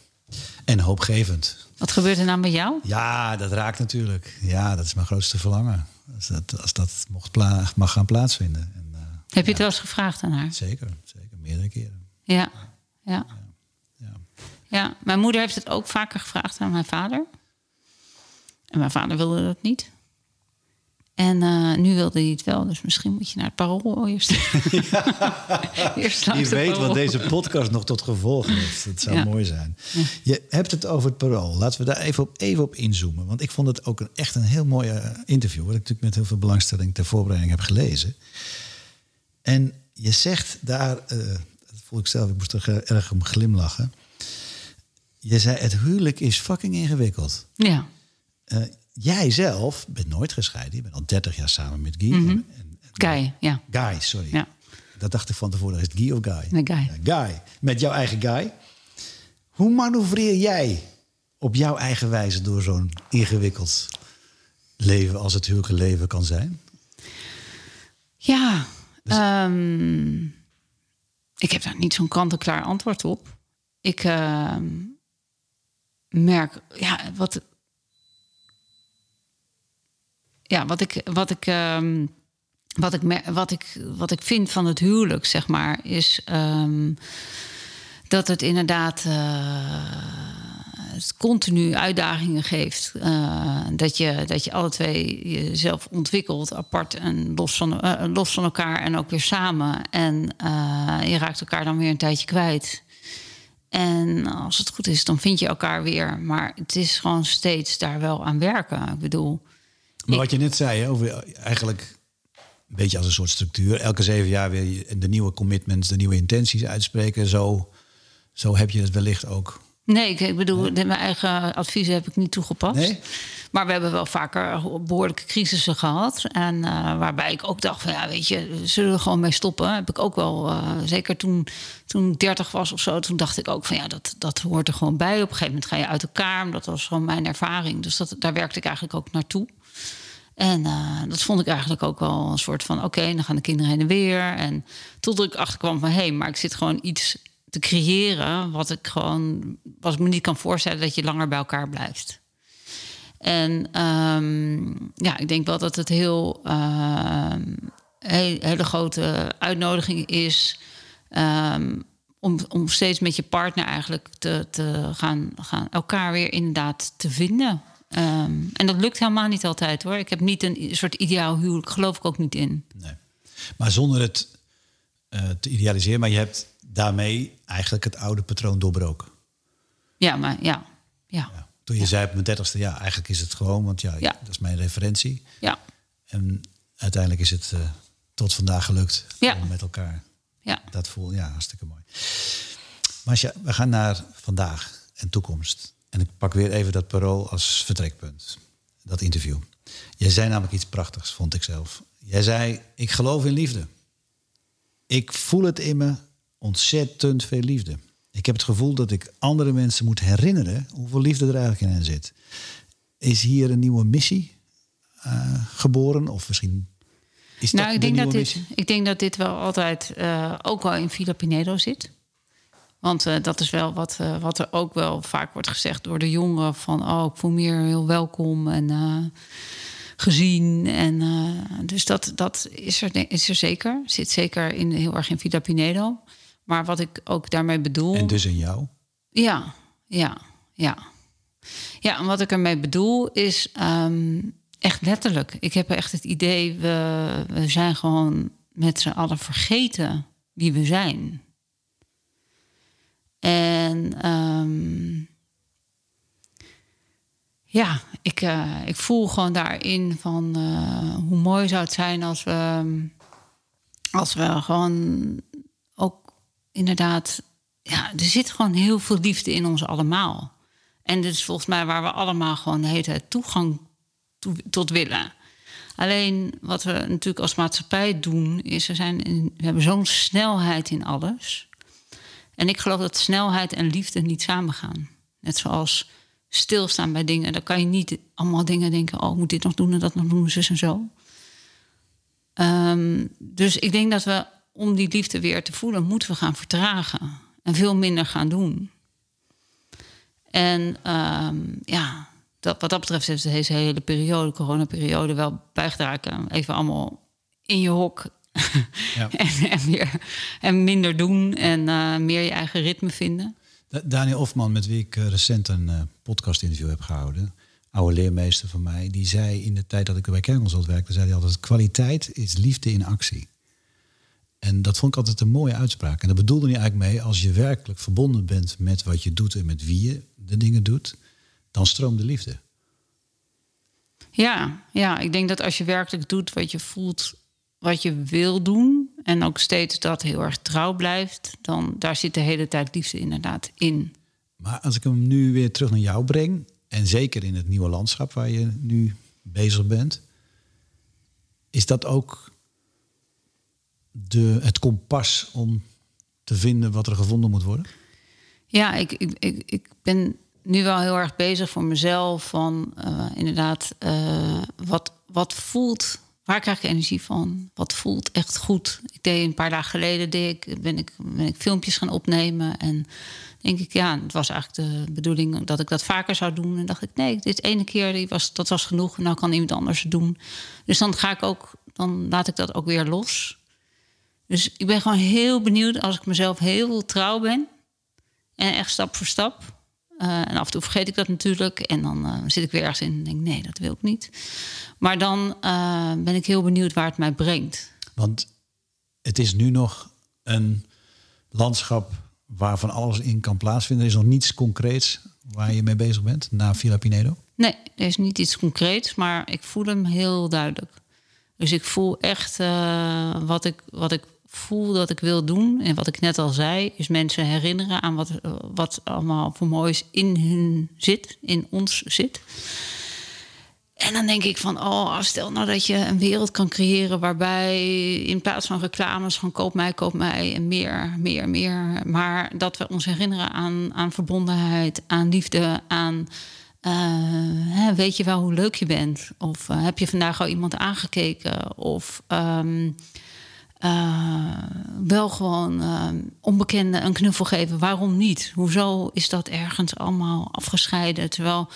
S1: En hoopgevend.
S2: Wat gebeurt er nou met jou?
S1: Ja, dat raakt natuurlijk. Ja, dat is mijn grootste verlangen. Als dat, als dat mocht pla- mag gaan plaatsvinden. En, eh,
S2: Heb je het wel eens gevraagd aan haar?
S1: zeker, zeker. Meerdere keren.
S2: Ja. Ja.
S1: Ja.
S2: Ja, mijn moeder heeft het ook vaker gevraagd aan mijn vader. En mijn vader wilde dat niet. En eh, nu wilde hij het wel, dus misschien moet je naar het parool eerst. *laughs* *laughs* eerst langs
S1: Wie
S2: de
S1: weet
S2: parool.
S1: wat deze podcast nog tot gevolg heeft. Dat zou
S2: Ja.
S1: mooi zijn. Je hebt het over het parool. Laten we daar even op, even op inzoomen. Want ik vond het ook een, echt een heel mooi interview. Wat ik natuurlijk met heel veel belangstelling ter voorbereiding heb gelezen. En je zegt daar, eh, dat voel ik zelf, ik moest er erg om glimlachen. Je zei, het huwelijk is fucking ingewikkeld.
S2: Ja,
S1: Eh, jij zelf bent nooit gescheiden. Je bent al 30 jaar samen met Guy. en, en- en-
S2: Guy, ja.
S1: Guy, sorry.
S2: Ja.
S1: Dat dacht ik van tevoren. Is het Guy of Guy?
S2: Nee, Guy.
S1: Ja, Guy. Met jouw eigen Guy. Hoe manoeuvreer jij op jouw eigen wijze door zo'n ingewikkeld leven als het huwelijke leven kan zijn?
S2: Ja, ehm, ik heb daar niet zo'n kant-en-klaar antwoord op. Ik ehm, merk, ja, wat, ja, wat ik, wat ik, ehm, wat ik, wat ik, wat ik vind van het huwelijk, zeg maar, is ehm, dat het inderdaad eh, het continu uitdagingen geeft. Eh, dat, je, dat je alle twee jezelf ontwikkelt, apart en los van, eh, los van elkaar en ook weer samen. En je raakt elkaar dan weer een tijdje kwijt. En als het goed is, dan vind je elkaar weer. Maar het is gewoon steeds daar wel aan werken. Ik bedoel,
S1: Maar wat je net zei, hè, over eigenlijk een beetje als een soort structuur. Elke zeven jaar weer je- de nieuwe commitments, de nieuwe intenties uitspreken. Zo, zo heb je het wellicht ook.
S2: Nee, ik, ik bedoel, mijn eigen adviezen heb ik niet toegepast.
S1: Nee?
S2: Maar we hebben wel vaker behoorlijke crisissen gehad. En eh, waarbij ik ook dacht van ja, weet je, zullen we er gewoon mee stoppen? Heb ik ook wel, eh, zeker toen, toen ik 30 was of zo, toen dacht ik ook van ja, dat, dat hoort er gewoon bij. Op een gegeven moment ga je uit elkaar. Dat was gewoon mijn ervaring. Dus dat, daar werkte ik eigenlijk ook naartoe. En eh, dat vond ik eigenlijk ook wel een soort van... oké, dan gaan de kinderen heen en weer. En totdat ik achterkwam van... hé, hey, maar ik zit gewoon iets te creëren... wat ik gewoon wat ik me niet kan voorstellen... dat je langer bij elkaar blijft. En ehm, ja, ik denk wel dat het heel... een hele grote uitnodiging is... ehm, om, om steeds met je partner eigenlijk te, te gaan, gaan elkaar weer inderdaad te vinden. Ehm, en dat lukt helemaal niet altijd hoor. Ik heb niet een soort ideaal huwelijk, geloof ik ook niet in.
S1: Nee. Maar zonder het eh, te idealiseren, maar je hebt daarmee eigenlijk het oude patroon doorbroken.
S2: Ja, maar ja. ja.
S1: Ja. Toen je zei op mijn dertigste, ja, eigenlijk is het gewoon, want ja,
S2: Ja.
S1: dat is mijn referentie.
S2: Ja,
S1: En uiteindelijk is het eh, tot vandaag gelukt
S2: Ja.
S1: om met elkaar.
S2: ja.
S1: Dat voel ja, hartstikke mooi. Masja, we gaan naar vandaag en toekomst. En ik pak weer even dat parool als vertrekpunt. Dat interview. Jij zei namelijk iets prachtigs, vond ik zelf. Jij zei, ik geloof in liefde. Ik voel het in me ontzettend veel liefde. Ik heb het gevoel dat ik andere mensen moet herinneren hoeveel liefde er eigenlijk in hen zit. Is hier een nieuwe missie eh, geboren? Of misschien is dat
S2: Nou, ik
S1: de
S2: denk, dat dit,
S1: missie?
S2: ik denk dat dit wel altijd eh, ook wel in Villa Pinedo zit. Want eh, dat is wel wat, eh, wat er ook wel vaak wordt gezegd door de jongeren: van oh, ik voel me hier heel welkom en eh, gezien. En, dus dat, dat is, er, is er zeker. Zit zeker in, heel erg in Villa Pinedo. Maar wat ik ook daarmee bedoel.
S1: En dus in jou?
S2: Ja, ja, ja. Ja, en wat ik ermee bedoel is ehm, echt letterlijk. Ik heb echt het idee, we, we zijn gewoon met z'n allen vergeten wie we zijn. En ehm, ja, ik, eh, ik voel gewoon daarin van eh, hoe mooi zou het zijn als we, als we gewoon ook inderdaad, ja, er zit gewoon heel veel liefde in ons allemaal. En dit is volgens mij waar we allemaal gewoon de hele toegang toe- tot willen. Alleen wat we natuurlijk als maatschappij doen, is we, zijn we hebben zo'n snelheid in alles. En ik geloof dat snelheid en liefde niet samengaan. Net zoals stilstaan bij dingen. Dan kan je niet allemaal dingen denken: oh, moet dit nog doen en dat nog doen, en zo. Ehm, dus ik denk dat we, om die liefde weer te voelen, moeten we gaan vertragen. En veel minder gaan doen. En ehm, ja, dat, wat dat betreft heeft deze hele periode, coronaperiode, wel bijgedragen. Even allemaal in je hok.
S1: Ja. *laughs*
S2: en, en, weer, en minder doen en eh, meer je eigen ritme vinden.
S1: Da- Daniel Hofman, met wie ik eh, recent een eh, podcast-interview heb gehouden, oude leermeester van mij, die zei in de tijd dat ik bij Kernconsult werkte, zei hij altijd: kwaliteit is liefde in actie. En dat vond ik altijd een mooie uitspraak. En dat bedoelde hij eigenlijk mee, als je werkelijk verbonden bent met wat je doet en met wie je de dingen doet, dan stroomt de liefde.
S2: Ja, ja, ik denk dat als je werkelijk doet wat je voelt, wat je wil doen, en ook steeds dat heel erg trouw blijft, dan daar zit de hele tijd liefde inderdaad in.
S1: Maar als ik hem nu weer terug naar jou breng, en zeker in het nieuwe landschap waar je nu bezig bent, is dat ook de, het kompas om te vinden wat er gevonden moet worden?
S2: Ja, ik, ik, ik, ik ben nu wel heel erg bezig voor mezelf van eh, inderdaad eh, wat, wat voelt, waar krijg ik energie van? Wat voelt echt goed? Ik deed een paar dagen geleden deed ik, ben, ik, ben ik filmpjes gaan opnemen en denk ik, ja, het was eigenlijk de bedoeling dat ik dat vaker zou doen. En dacht ik, nee, dit ene keer die was, dat was genoeg. Nou kan iemand anders het doen. Dus dan ga ik ook, dan laat ik dat ook weer los. Dus ik ben gewoon heel benieuwd als ik mezelf heel trouw ben. En echt stap voor stap. Eh, en af en toe vergeet ik dat natuurlijk. En dan eh, zit ik weer ergens in en denk nee, dat wil ik niet. Maar dan eh, ben ik heel benieuwd waar het mij brengt.
S1: Want het is nu nog een landschap waar van alles in kan plaatsvinden. Er is nog niets concreets waar je mee bezig bent na Villa Pinedo.
S2: Nee, er is niet iets concreets, maar ik voel hem heel duidelijk. Dus ik voel echt eh, wat, ik, wat ik voel dat ik wil doen. En wat ik net al zei, is mensen herinneren aan wat, wat allemaal voor moois in hun zit, in ons zit. En dan denk ik van, oh, stel nou dat je een wereld kan creëren waarbij in plaats van reclames van koop mij, koop mij en meer, meer, meer. Maar dat we ons herinneren aan, aan verbondenheid, aan liefde, aan eh, weet je wel hoe leuk je bent? Of eh, heb je vandaag al iemand aangekeken? Of ehm, eh, wel gewoon onbekenden een knuffel geven. Waarom niet? Hoezo is dat ergens allemaal afgescheiden? Terwijl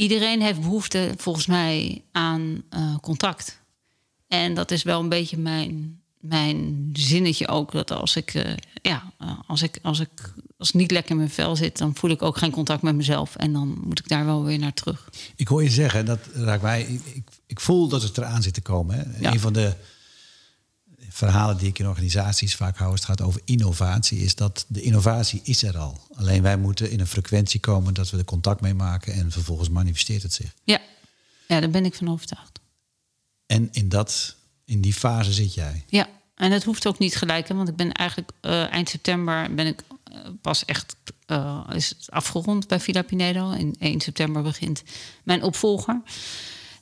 S2: iedereen heeft behoefte, volgens mij, aan eh, contact. En dat is wel een beetje mijn, mijn zinnetje ook. Dat als ik, eh, ja, eh, als ik, als ik als ik niet lekker in mijn vel zit, dan voel ik ook geen contact met mezelf. En dan moet ik daar wel weer naar terug.
S1: Ik hoor je zeggen, dat raakt mij. Ik, ik, ik voel dat het eraan zit te komen. Hè.
S2: Ja.
S1: Een van de verhalen die ik in organisaties vaak hou, als het gaat over innovatie, is dat de innovatie is er al. Alleen wij moeten in een frequentie komen dat we er contact mee maken en vervolgens manifesteert het zich.
S2: Ja, ja daar ben ik van overtuigd.
S1: En in, dat, in die fase zit jij.
S2: Ja, en het hoeft ook niet gelijk, hè, want ik ben eigenlijk uh, eind september ben ik uh, pas echt uh, is het afgerond bij Villa Pinedo. In 1 september begint mijn opvolger.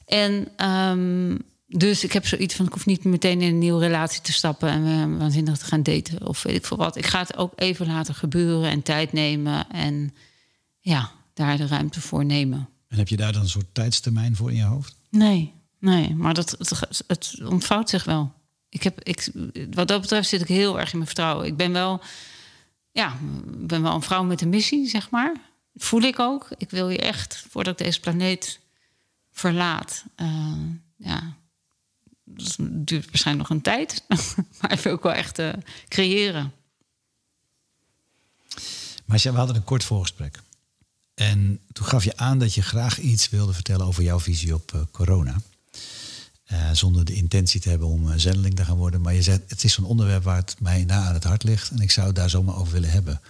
S2: En um, dus ik heb zoiets van: ik hoef niet meteen in een nieuwe relatie te stappen en uh, waanzinnig te gaan daten of weet ik veel wat. Ik ga het ook even laten gebeuren en tijd nemen en ja, daar de ruimte voor nemen.
S1: En heb je daar dan een soort tijdstermijn voor in je hoofd?
S2: Nee, nee, maar dat, het, het ontvouwt zich wel. Ik heb, ik, wat dat betreft zit ik heel erg in mijn vertrouwen. Ik ben wel, ja, ben wel een vrouw met een missie, zeg maar. voel ik ook. Ik wil je echt, voordat ik deze planeet verlaat, uh, ja, dat duurt waarschijnlijk nog een tijd, *laughs* maar wil ook wel echt uh, creëren.
S1: Maar we hadden een kort voorgesprek. En toen gaf je aan dat je graag iets wilde vertellen over jouw visie op uh, corona. Uh, zonder de intentie te hebben om zendeling te gaan worden. Maar je zei, het is zo'n onderwerp waar het mij na aan het hart ligt. En ik zou het daar zomaar over willen hebben.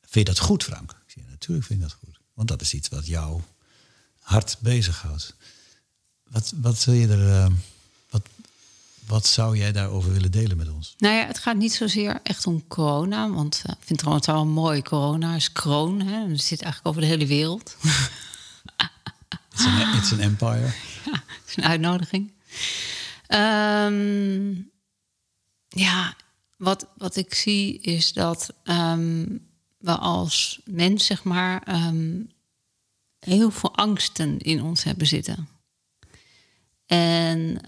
S1: Vind je dat goed, Frank? Ik natuurlijk vind ik dat goed. Want dat is iets wat jouw hart bezighoudt. Wat, wat wil je er... wat, zou jij daarover willen delen met ons?
S2: Nou ja, het gaat niet zozeer echt om corona. Want uh, ik vind het wel mooi. Corona is kroon. Hè? Het zit eigenlijk over de hele wereld. *laughs*
S1: It's an, it's an empire. *laughs*
S2: Ja, het is een uitnodiging. Um, ja, wat, wat ik zie is dat um, we als mens, zeg maar, um, heel veel angsten in ons hebben zitten. En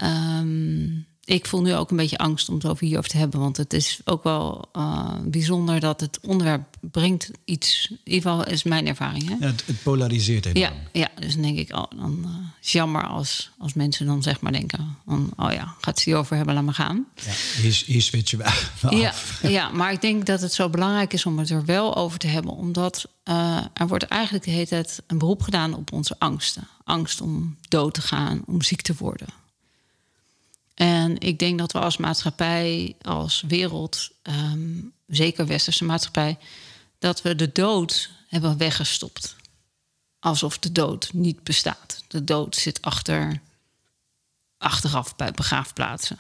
S2: ik voel nu ook een beetje angst om het over hierover te hebben. Want het is ook wel uh, bijzonder dat het onderwerp brengt iets. In ieder geval is mijn ervaring. Hè?
S1: Ja, het, het, polariseert enorm.
S2: Ja, ja, dus dan denk ik, oh, dan uh, is jammer als, als mensen dan zeg maar denken: van, oh ja, gaat ze hierover hebben, laat maar gaan.
S1: Ja, hier, hier switchen we *laughs*
S2: ja, ja, maar ik denk dat het zo belangrijk is om het er wel over te hebben. Omdat uh, er wordt eigenlijk de hele tijd een beroep gedaan op onze angsten. Angst om dood te gaan, om ziek te worden. En ik denk dat we als maatschappij, als wereld, um, zeker westerse maatschappij, dat we de dood hebben weggestopt. Alsof de dood niet bestaat. De dood zit achter, achteraf bij begraafplaatsen.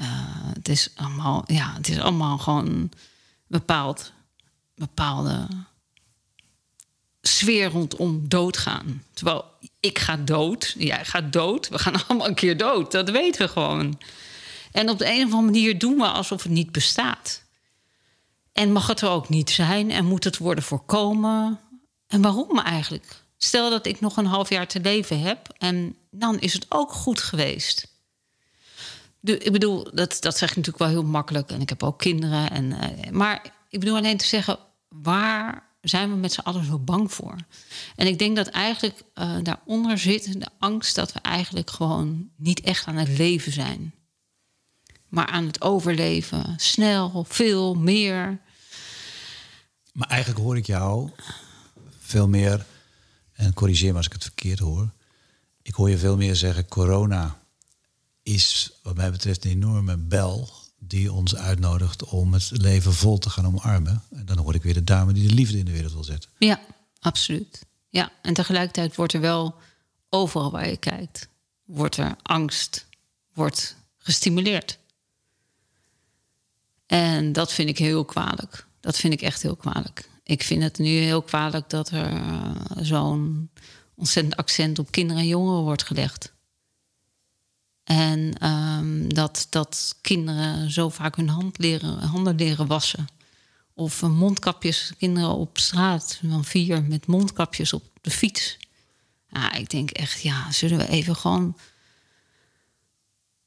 S2: Uh, het, is allemaal, ja, het is allemaal gewoon bepaald, bepaalde sfeer rondom doodgaan. Terwijl ik ga dood, jij gaat dood, we gaan *laughs* allemaal een keer dood. Dat weten we gewoon. En op de een of andere manier doen we alsof het niet bestaat. En mag het er ook niet zijn en moet het worden voorkomen? En waarom eigenlijk? Stel dat ik nog een half jaar te leven heb en dan is het ook goed geweest. Ik bedoel, dat, dat zeg ik natuurlijk wel heel makkelijk en ik heb ook kinderen. En, uh, maar ik bedoel alleen te zeggen, waar zijn we met z'n allen zo bang voor? En ik denk dat eigenlijk uh, daaronder zit de angst dat we eigenlijk gewoon niet echt aan het leven zijn. Maar aan het overleven. Snel, veel, meer.
S1: Maar eigenlijk hoor ik jou veel meer, en corrigeer me als ik het verkeerd hoor. Ik hoor je veel meer zeggen: corona is, wat mij betreft, een enorme bel die ons uitnodigt om het leven vol te gaan omarmen. En dan hoor ik weer de dame die de liefde in de wereld wil zetten.
S2: Ja, absoluut. Ja, en tegelijkertijd wordt er wel overal waar je kijkt, wordt er angst, wordt gestimuleerd. En dat vind ik heel kwalijk. Dat vind ik echt heel kwalijk. Ik vind het nu heel kwalijk dat er uh, zo'n ontzettend accent op kinderen en jongeren wordt gelegd. En um, dat, dat kinderen zo vaak hun hand leren, handen leren wassen. Of mondkapjes, kinderen op straat van vier met mondkapjes op de fiets. Ja, ik denk echt, ja, zullen we even gewoon.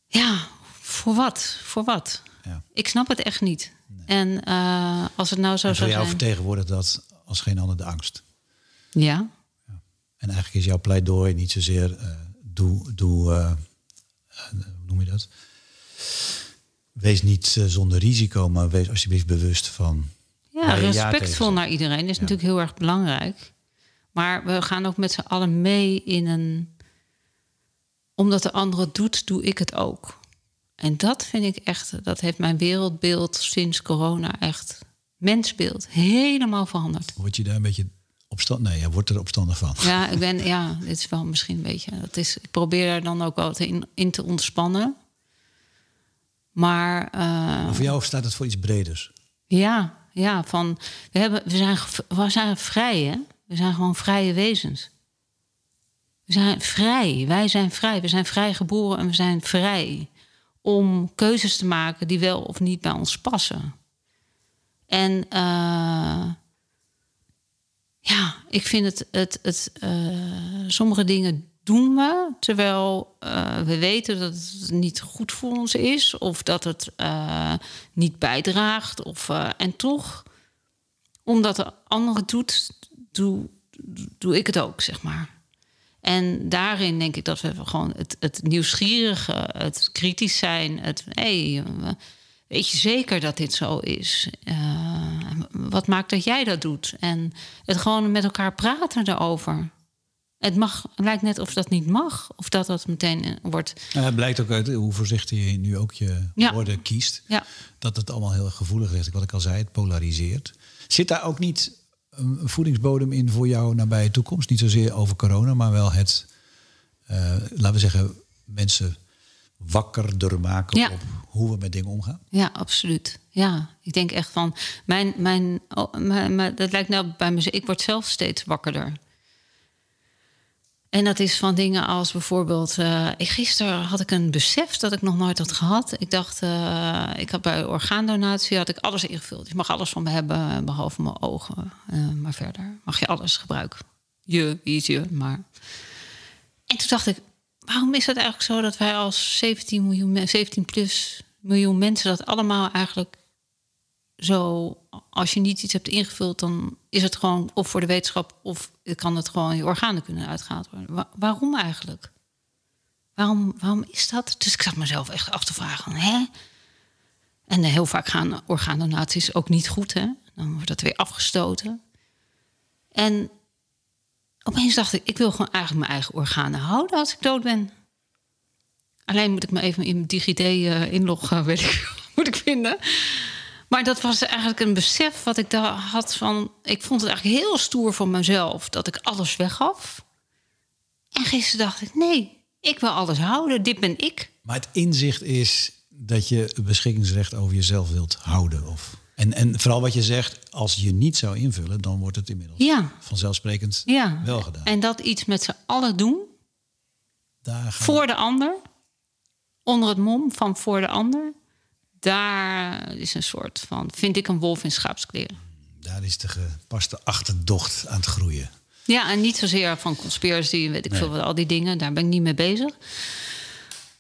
S2: Ja, voor wat? Voor wat? Ja. Ik snap het echt niet. Nee. En uh, als het nou zo zou
S1: jou
S2: zijn.
S1: vertegenwoordigt dat als geen ander de angst.
S2: Ja.
S1: ja. En eigenlijk is jouw pleidooi niet zozeer uh, doe, doe uh, hoe noem je dat? Wees niet uh, zonder risico, maar wees alsjeblieft bewust van.
S2: Ja, respectvol naar iedereen is ja. natuurlijk heel erg belangrijk. Maar we gaan ook met z'n allen mee in een. Omdat de ander het doet, doe ik het ook. En dat vind ik echt, dat heeft mijn wereldbeeld sinds corona echt, mensbeeld, helemaal veranderd.
S1: Word je daar een beetje opstand? Nee, je wordt er opstandig van.
S2: Ja, ik ben, ja, dit is wel misschien een beetje. Dat is, ik probeer er dan ook wel in, in te ontspannen. Maar, uh,
S1: maar voor jou staat het voor iets breders.
S2: Ja, ja, van we, hebben, we, zijn, we zijn vrij, hè? We zijn gewoon vrije wezens. We zijn vrij. Wij zijn vrij. We zijn vrij geboren en we zijn vrij om keuzes te maken die wel of niet bij ons passen. En uh, ja, ik vind het, het, het uh, sommige dingen doen we terwijl uh, we weten dat het niet goed voor ons is of dat het niet bijdraagt. Of, en toch, omdat de andere het doet, doe, doe ik het ook, zeg maar. En daarin denk ik dat we gewoon het, het nieuwsgierige, het kritisch zijn, het hey, weet je zeker dat dit zo is? Uh, wat maakt dat jij dat doet? En het gewoon met elkaar praten erover. Het mag, lijkt net of dat niet mag, of dat dat meteen wordt.
S1: het blijkt ook uit hoe voorzichtig je nu ook je ja. woorden kiest.
S2: Ja.
S1: Dat het allemaal heel gevoelig is. Wat ik al zei, het polariseert. Zit daar ook niet een voedingsbodem in voor jouw nabije toekomst? Niet zozeer over corona, maar wel het, uh, laten we zeggen, mensen wakkerder maken
S2: ja.
S1: op hoe we met dingen omgaan?
S2: Ja, absoluut. Ja, ik denk echt van mijn, mijn, oh, mijn, dat lijkt nou bij mezelf. Ik word zelf steeds wakkerder. En dat is van dingen als bijvoorbeeld. Uh, gisteren had ik een besef dat ik nog nooit had gehad. Ik dacht, uh, ik had bij orgaandonatie had ik alles ingevuld. Je mag alles van me hebben, behalve mijn ogen. Maar verder mag je alles gebruiken. Je, wie is je, maar. En toen dacht ik, waarom is het eigenlijk zo dat wij als 17 miljoen, 17 plus miljoen mensen dat allemaal eigenlijk zo, als je niet iets hebt ingevuld, dan is het gewoon of voor de wetenschap of kan het gewoon je organen kunnen uitgehaald worden. waarom eigenlijk? Waarom, waarom is dat? Dus ik zat mezelf echt af te vragen. Hè? En heel vaak gaan orgaandonaties ook niet goed. Hè? Dan wordt dat weer afgestoten. En opeens dacht ik, ik wil gewoon eigenlijk mijn eigen organen houden als ik dood ben. Alleen moet ik me even in DigiD uh, inloggen, weet ik, *laughs* moet ik vinden. Maar dat was eigenlijk een besef wat ik daar had van... Ik vond het eigenlijk heel stoer van mezelf dat ik alles weggaf. En gisteren dacht ik, nee, ik wil alles houden. Dit ben ik.
S1: Maar het inzicht is dat je beschikkingsrecht over jezelf wilt houden. Of... En, en vooral wat je zegt, als je niet zou invullen... dan wordt het inmiddels
S2: ja.
S1: vanzelfsprekend
S2: ja.
S1: wel gedaan.
S2: En dat iets met z'n allen doen...
S1: Daar
S2: voor de ander onder het mom van voor de ander, daar is een soort van, vind ik een wolf in schaapskleren.
S1: Daar is de gepaste achterdocht aan het groeien.
S2: Ja, en niet zozeer van conspiracy, weet ik veel wat, al die dingen, daar ben ik niet mee bezig.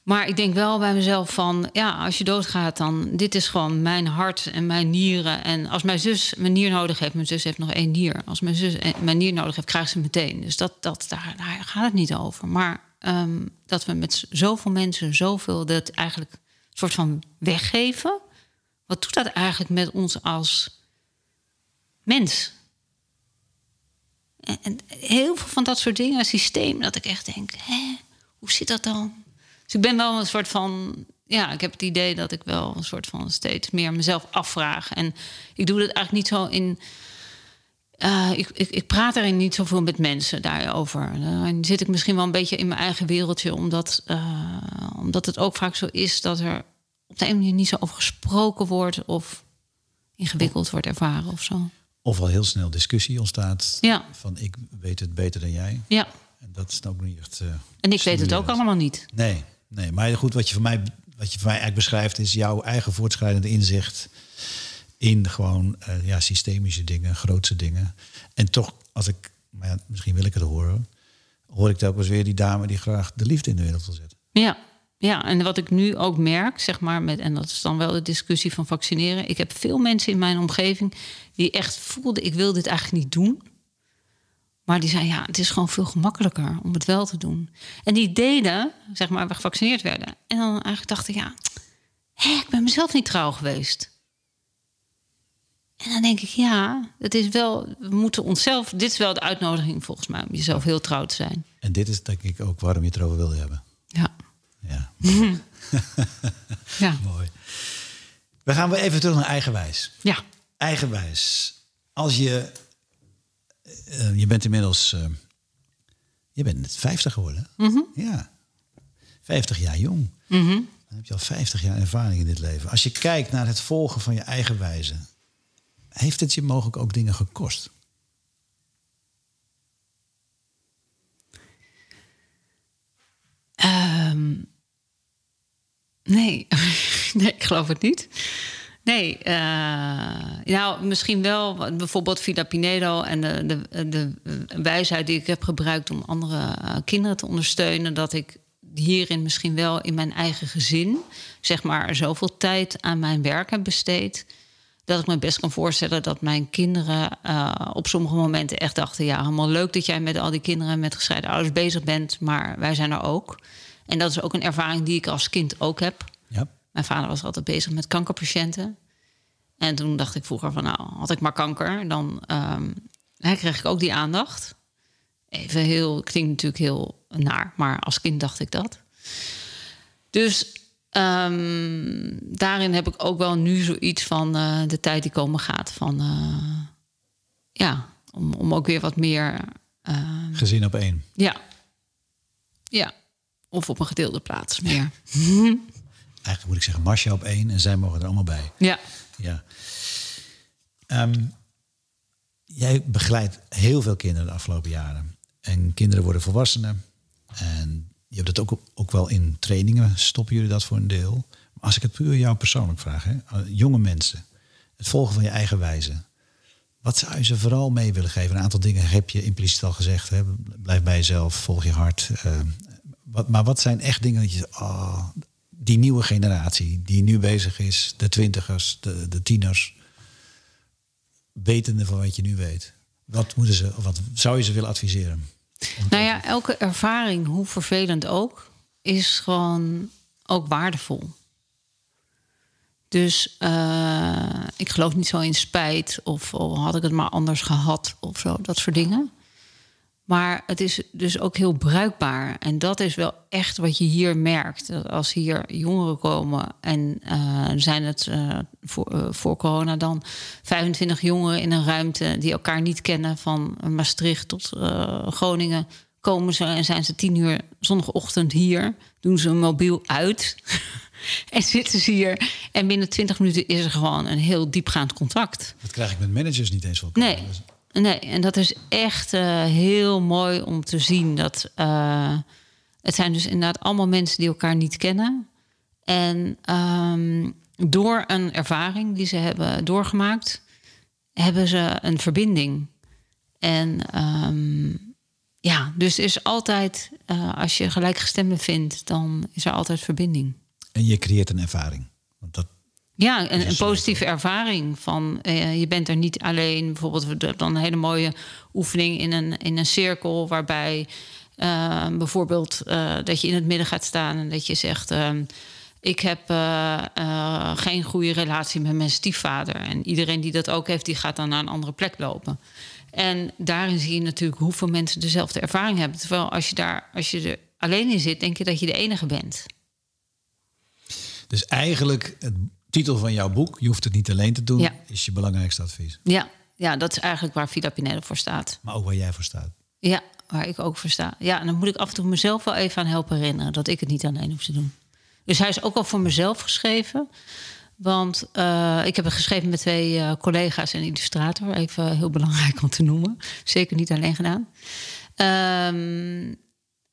S2: Maar ik denk wel bij mezelf van, ja, als je doodgaat, dan dit is gewoon mijn hart en mijn nieren. En als mijn zus mijn nier nodig heeft, mijn zus heeft nog één nier. Als mijn zus mijn nier nodig heeft, krijgt ze meteen. Dus dat, dat, daar, daar gaat het niet over. Maar um, dat we met zoveel mensen zoveel dat eigenlijk soort van weggeven. Wat doet dat eigenlijk met ons als mens? En, en heel veel van dat soort dingen, systeem, dat ik echt denk, hè, hoe zit dat dan? Dus ik ben wel een soort van, ja, ik heb het idee dat ik wel een soort van steeds meer mezelf afvraag. En ik doe dat eigenlijk niet zo in uh, ik, ik, ik, praat erin niet zoveel met mensen daarover. Dan zit ik misschien wel een beetje in mijn eigen wereldje, omdat, uh, omdat het ook vaak zo is dat er op de een manier niet zo over gesproken wordt of ingewikkeld wordt ervaren of zo.
S1: Of al heel snel discussie ontstaat
S2: ja.
S1: van ik weet het beter dan jij.
S2: Ja.
S1: En dat is ook niet echt. Uh,
S2: en ik weet het ook allemaal niet.
S1: Nee, nee, maar goed, wat je voor mij, wat je voor mij eigenlijk beschrijft, is jouw eigen voortschrijdende inzicht in gewoon uh, ja, systemische dingen, grootse dingen. En toch, als ik, maar ja, misschien wil ik het horen, hoor ik telkens weer die dame die graag de liefde in de wereld wil zetten.
S2: Ja, ja, en wat ik nu ook merk, zeg maar, met, en dat is dan wel de discussie van vaccineren. Ik heb veel mensen in mijn omgeving die echt voelden, ik wil dit eigenlijk niet doen. Maar die zeiden, ja, het is gewoon veel gemakkelijker om het wel te doen. En die deden, zeg maar, we gevaccineerd werden. En dan eigenlijk dachten, ja, ik ben mezelf niet trouw geweest. En dan denk ik, ja, het is wel, we moeten onszelf, dit is wel de uitnodiging volgens mij, om jezelf heel trouw te zijn.
S1: En dit is denk ik ook waarom je het erover wilde hebben.
S2: Ja.
S1: Ja, *laughs*
S2: ja.
S1: Mooi. We gaan weer even terug naar eigenwijs.
S2: Ja.
S1: Eigenwijs. Als je... eh, je bent inmiddels... eh, je bent net 50 geworden. hè? Ja. 50 jaar jong. Dan heb je al 50 jaar ervaring in dit leven. Als je kijkt naar het volgen van je eigen wijze... heeft het je mogelijk ook dingen gekost?
S2: Ehm, nee. *laughs* nee, ik geloof het niet. Nee, eh, nou misschien wel bijvoorbeeld Villa Pinedo en de, de, de wijsheid die ik heb gebruikt om andere eh, kinderen te ondersteunen, dat ik hierin misschien wel in mijn eigen gezin, zeg maar, zoveel tijd aan mijn werk heb besteed. Dat ik me best kan voorstellen dat mijn kinderen eh, op sommige momenten echt dachten: ja, helemaal leuk dat jij met al die kinderen met gescheiden ouders bezig bent, maar wij zijn er ook. En dat is ook een ervaring die ik als kind ook heb.
S1: Ja.
S2: Mijn vader was altijd bezig met kankerpatiënten. En toen dacht ik vroeger van, nou, had ik maar kanker, dan ehm, hè, kreeg ik ook die aandacht. Even heel, klinkt natuurlijk heel naar, maar als kind dacht ik dat. Dus ehm, daarin heb ik ook wel nu zoiets van eh, de tijd die komen gaat. Van eh, ja, om, om ook weer wat meer. ehm,
S1: Gezin op één.
S2: ja. Ja. Of op een gedeelde plaats meer. *laughs*
S1: Eigenlijk moet ik zeggen Masja op één en zij mogen er allemaal bij.
S2: Ja.
S1: Ja. Ehm, jij begeleidt heel veel kinderen de afgelopen jaren. En kinderen worden volwassenen. En je hebt het ook, ook wel in trainingen, stoppen jullie dat voor een deel. Maar als ik het puur jou persoonlijk vraag, hè, eh, jonge mensen, het volgen van je eigen wijze. Wat zou je ze vooral mee willen geven? Een aantal dingen heb je impliciet al gezegd. Hè? Blijf bij jezelf, volg je hart. eh, wat, maar wat zijn echt dingen dat je oh, die nieuwe generatie die nu bezig is, de twintigers, de, de tieners, wetende van wat je nu weet. Wat moeten ze, wat zou je ze willen adviseren?
S2: Nou ja, elke ervaring, hoe vervelend ook, is gewoon ook waardevol. Dus eh, ik geloof niet zo in spijt of, of had ik het maar anders gehad of zo, dat soort dingen. Maar het is dus ook heel bruikbaar. En dat is wel echt wat je hier merkt. Dat als hier jongeren komen en eh, zijn het eh, voor, eh, voor corona dan 25 jongeren in een ruimte die elkaar niet kennen, van Maastricht tot Groningen, komen ze en zijn ze tien uur zondagochtend hier, doen ze een mobiel uit *laughs* en zitten ze hier. En binnen 20 minuten is er gewoon een heel diepgaand contact.
S1: Dat krijg ik met managers niet eens wel.
S2: Nee, nee, en dat is echt eh, heel mooi om te zien. Dat, eh, het zijn dus inderdaad allemaal mensen die elkaar niet kennen. En ehm, door een ervaring die ze hebben doorgemaakt, hebben ze een verbinding. En ehm, ja, dus is altijd, eh, als je gelijkgestemden vindt, dan is er altijd verbinding.
S1: En je creëert een ervaring.
S2: Ja, een, positieve ervaring van eh, je bent er niet alleen. Bijvoorbeeld we hebben dan een hele mooie oefening in een, in een cirkel waarbij eh, bijvoorbeeld eh, dat je in het midden gaat staan en dat je zegt. ehm, ik heb geen goede relatie met mijn stiefvader. En iedereen die dat ook heeft, die gaat dan naar een andere plek lopen. En daarin zie je natuurlijk hoeveel mensen dezelfde ervaring hebben. Terwijl als je, daar, als je er alleen in zit, denk je dat je de enige bent.
S1: dus eigenlijk, het titel van jouw boek, je hoeft het niet alleen te doen,
S2: Ja.
S1: is je belangrijkste advies.
S2: Ja, ja, dat is eigenlijk waar Vida Pineda voor staat.
S1: Maar ook waar jij voor staat.
S2: Ja, waar ik ook voor sta. Ja, en dan moet ik af en toe mezelf wel even aan helpen herinneren dat ik het niet alleen hoef te doen. Dus hij is ook al voor mezelf geschreven. Want eh, ik heb het geschreven met twee eh, collega's en illustrator. Even heel belangrijk om te noemen. Zeker niet alleen gedaan. Ehm,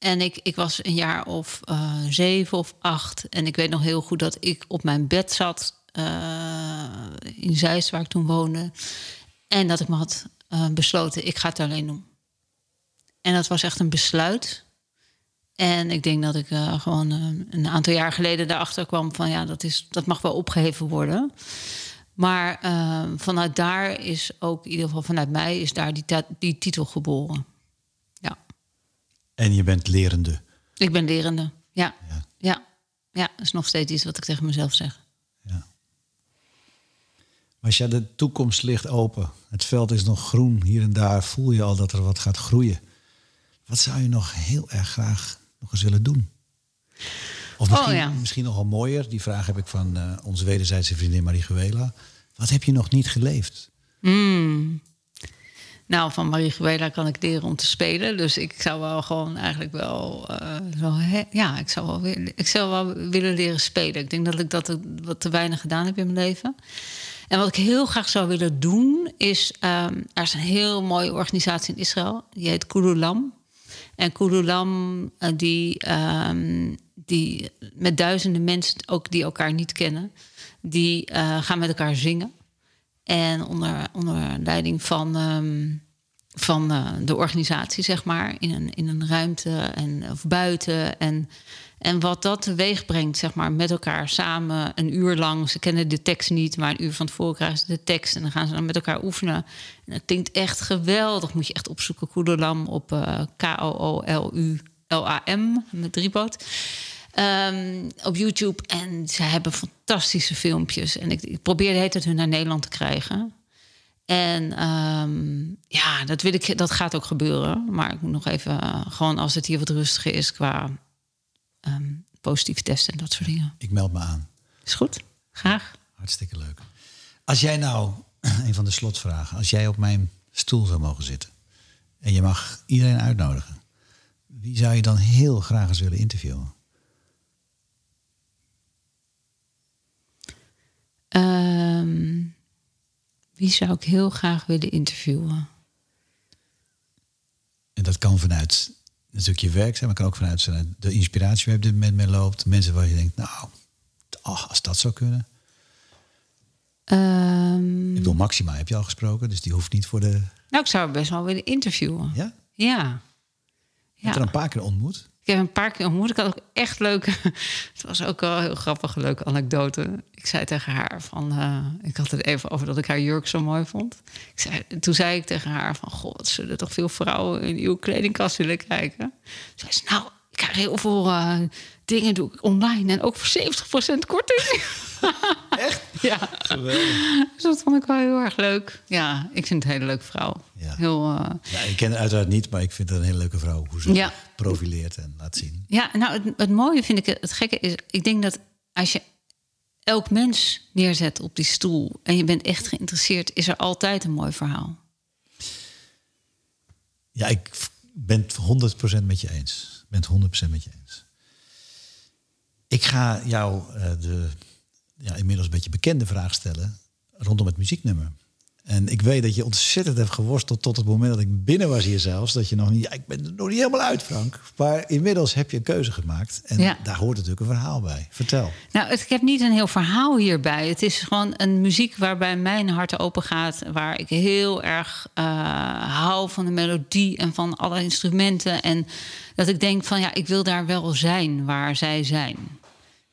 S2: en ik, ik was een jaar of eh, zeven of acht. En ik weet nog heel goed dat ik op mijn bed zat. eh, in Zeist, waar ik toen woonde. En dat ik me had eh, besloten, ik ga het alleen doen. En dat was echt een besluit. En ik denk dat ik gewoon een aantal jaar geleden daarachter kwam van ja, dat, is, dat mag wel opgeheven worden. Maar vanuit daar is ook, in ieder geval vanuit mij, is daar die, die titel geboren. Ja,
S1: En je bent lerende.
S2: ik ben lerende. Ja,
S1: Ja.
S2: ja, ja. dat is nog steeds iets wat ik tegen mezelf zeg.
S1: Ja. Maar als je de toekomst ligt open, het veld is nog groen, hier en daar voel je al dat er wat gaat groeien. Wat zou je nog heel erg graag nog eens willen doen? Of misschien,
S2: Oh, ja.
S1: misschien nogal mooier, die vraag heb ik van eh, onze wederzijdse vriendin Marie Wat heb je nog niet geleefd?
S2: Nou, van Marie Gewela kan ik leren om te spelen. Dus ik zou wel gewoon eigenlijk wel... eh, wel hè, ja, ik zou, wel ik zou wel willen leren spelen. Ik denk dat ik dat wat te weinig gedaan heb in mijn leven. En wat ik heel graag zou willen doen is... ehm, er is een heel mooie organisatie in Israël. Die heet Kululam. En Kululam, eh, die, ehm, die met duizenden mensen, ook die elkaar niet kennen... die eh, gaan met elkaar zingen. En onder, onder leiding van, ehm, van eh, de organisatie, zeg maar, in een, in een ruimte en, of buiten. En, en wat dat teweeg brengt, zeg maar, met elkaar samen een uur lang. Ze kennen de tekst niet, maar een uur van tevoren krijgen ze de tekst. En dan gaan ze dan met elkaar oefenen. En dat klinkt echt geweldig. Moet je echt opzoeken, Koedelam op eh, K-O-O-L-U-L-A-M, met driepoot. Ehm, op YouTube. En ze hebben fantastische filmpjes. En ik, ik probeer de hele tijd hun naar Nederland te krijgen. En ehm, ja, dat, wil ik, dat gaat ook gebeuren. Maar ik moet nog even, eh, gewoon als het hier wat rustiger is qua ehm, positieve testen en dat soort dingen.
S1: Ik meld me aan.
S2: Is goed? Graag.
S1: Hartstikke leuk. Als jij nou, *clears throat* een van de slotvragen, als jij op mijn stoel zou mogen zitten en je mag iedereen uitnodigen, wie zou je dan heel graag eens willen interviewen?
S2: Ehm, wie zou ik heel graag willen interviewen?
S1: En dat kan vanuit natuurlijk je werk zijn, maar kan ook vanuit de inspiratie waar je op dit moment mee loopt. Mensen waar je denkt, nou, als dat zou kunnen.
S2: Ehm,
S1: Ik bedoel, Maxima heb je al gesproken, dus die hoeft niet voor de...
S2: nou, ik zou best wel willen interviewen.
S1: Ja?
S2: Ja.
S1: Je hebt
S2: Ja.
S1: er een paar keer ontmoet.
S2: Ik heb een paar keer ontmoet. Ik had ook echt leuke. *laughs* Het was ook wel heel grappige, leuke anekdote. Ik zei tegen haar van. eh, ik had het even over dat ik haar jurk zo mooi vond. Ik zei, toen zei ik tegen haar van. God, zullen toch veel vrouwen in uw kledingkast willen kijken? Zei ze, nou, krijg heel veel eh, dingen doe ik online en ook voor 70% korting. *laughs*
S1: Echt?
S2: ja.
S1: Geweldig.
S2: Dus dat vond ik wel heel erg leuk. Ja, ik vind het een hele leuke vrouw.
S1: Ja.
S2: Heel. eh,
S1: Ja, ik ken haar uiteraard niet, maar ik vind het een hele leuke vrouw. Hoe ze
S2: Ja.
S1: profileert en laat zien.
S2: Ja, nou, het, het mooie vind ik, het gekke is, ik denk dat als je elk mens neerzet op die stoel en je bent echt geïnteresseerd, is er altijd een mooi verhaal.
S1: Ja, ik ben het 100% met je eens. Ben het 100% met je eens. Ik ga jou eh, de ja, inmiddels een beetje bekende vraag stellen rondom het muzieknummer. En ik weet dat je ontzettend hebt geworsteld tot het moment dat ik binnen was hier zelfs. Dat je nog niet, ja, ik ben er nog niet helemaal uit, Frank. Maar inmiddels heb je een keuze gemaakt. En
S2: Ja.
S1: daar hoort natuurlijk een verhaal bij. Vertel.
S2: Nou, het, ik heb niet een heel verhaal hierbij. Het is gewoon een muziek waarbij mijn hart open gaat. Waar ik heel erg eh, hou van de melodie en van alle instrumenten. En dat ik denk van ja, ik wil daar wel zijn waar zij zijn.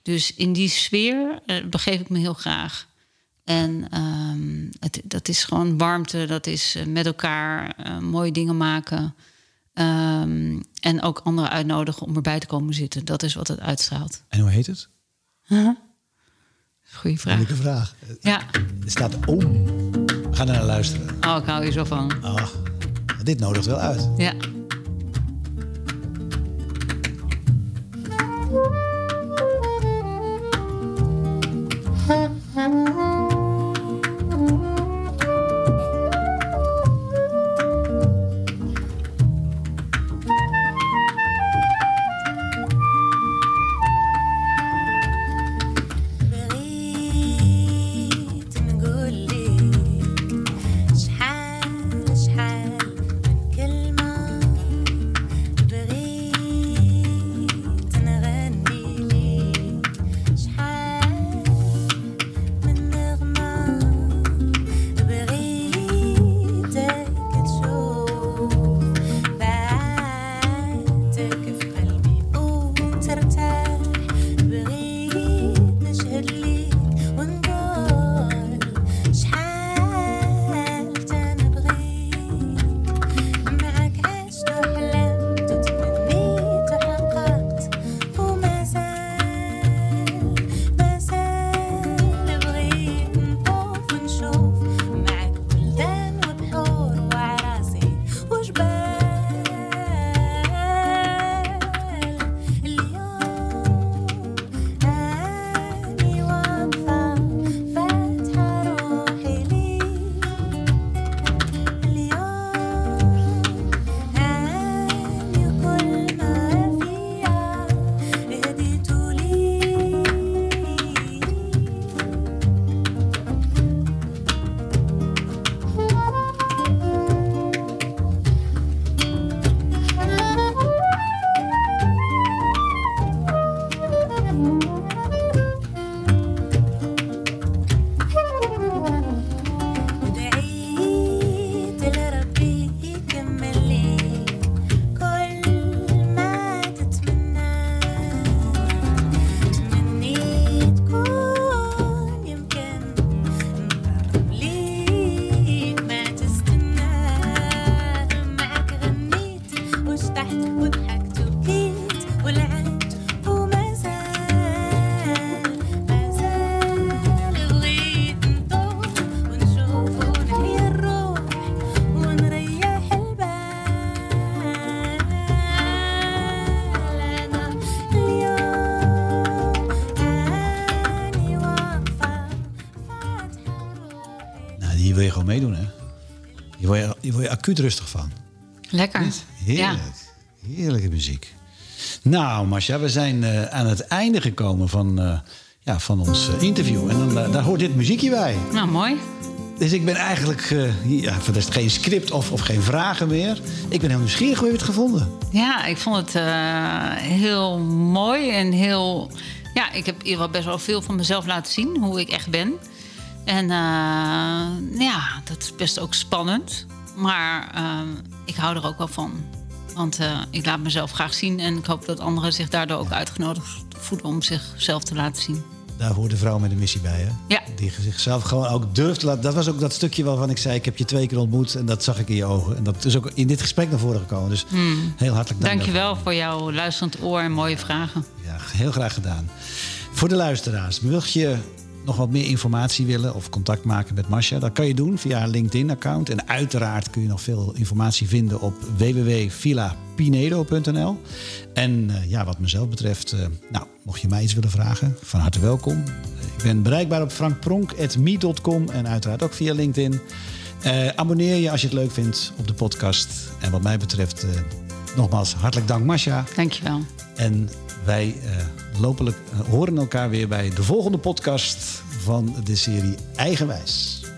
S2: Dus in die sfeer eh, begeef ik me heel graag. En ehm, het, dat is gewoon warmte, dat is eh, met elkaar eh, mooie dingen maken. Ehm, en ook anderen uitnodigen om erbij te komen zitten. Dat is wat het uitstraalt.
S1: En hoe heet het?
S2: Goeie vraag.
S1: Moeilijke vraag.
S2: Ja.
S1: Er staat om. We gaan er naar luisteren.
S2: Oh, ik hou hier zo van.
S1: Ah, dit nodigt wel uit.
S2: Ja.
S1: Acuut rustig van.
S2: Lekker.
S1: Heerlijk. Heerlijke muziek. Nou, Masha, we zijn eh, aan het einde gekomen van, eh, ja, van ons eh, interview. En dan, daar hoort dit muziekje bij.
S2: Ja. Nou, mooi.
S1: Dus ik ben eigenlijk... hier- ja, de rest geen script of, of geen vragen meer. Ik ben heel nieuwsgierig hoe je het gevonden.
S2: Ja, ik vond het heel mooi en heel. Ja, ik heb ieder geval best wel veel van mezelf laten zien, hoe ik echt ben. En ja, dat is best ook spannend. Maar eh, ik hou er ook wel van. Want eh, ik laat mezelf graag zien en ik hoop dat anderen zich daardoor ook uitgenodigd voelen om zichzelf te laten zien.
S1: Daar hoort de vrouw met een missie bij, hè?
S2: Ja.
S1: Die zichzelf gewoon ook durft te laten... Dat was ook dat stukje waarvan ik zei... ik heb je twee keer ontmoet en dat zag ik in je ogen. En dat is ook in dit gesprek naar voren gekomen. Dus heel hartelijk dank.
S2: Dank je wel voor jouw luisterend oor en mooie vragen.
S1: Ja, heel graag gedaan. Voor de luisteraars, mocht je nog wat meer informatie willen of contact maken met Masha, dat kan je doen via haar LinkedIn-account. En uiteraard kun je nog veel informatie vinden op www.villapinedo.nl. En eh, ja, wat mezelf betreft, eh, nou, mocht je mij iets willen vragen, van harte welkom. Ik ben bereikbaar op frankpronk.me.com en uiteraard ook via LinkedIn. Eh, abonneer je als je het leuk vindt op de podcast. En wat mij betreft, nogmaals, hartelijk dank Masha.
S2: Dank je wel.
S1: En wij lopelijk, eh, horen elkaar weer bij de volgende podcast van de serie Eigenwijs.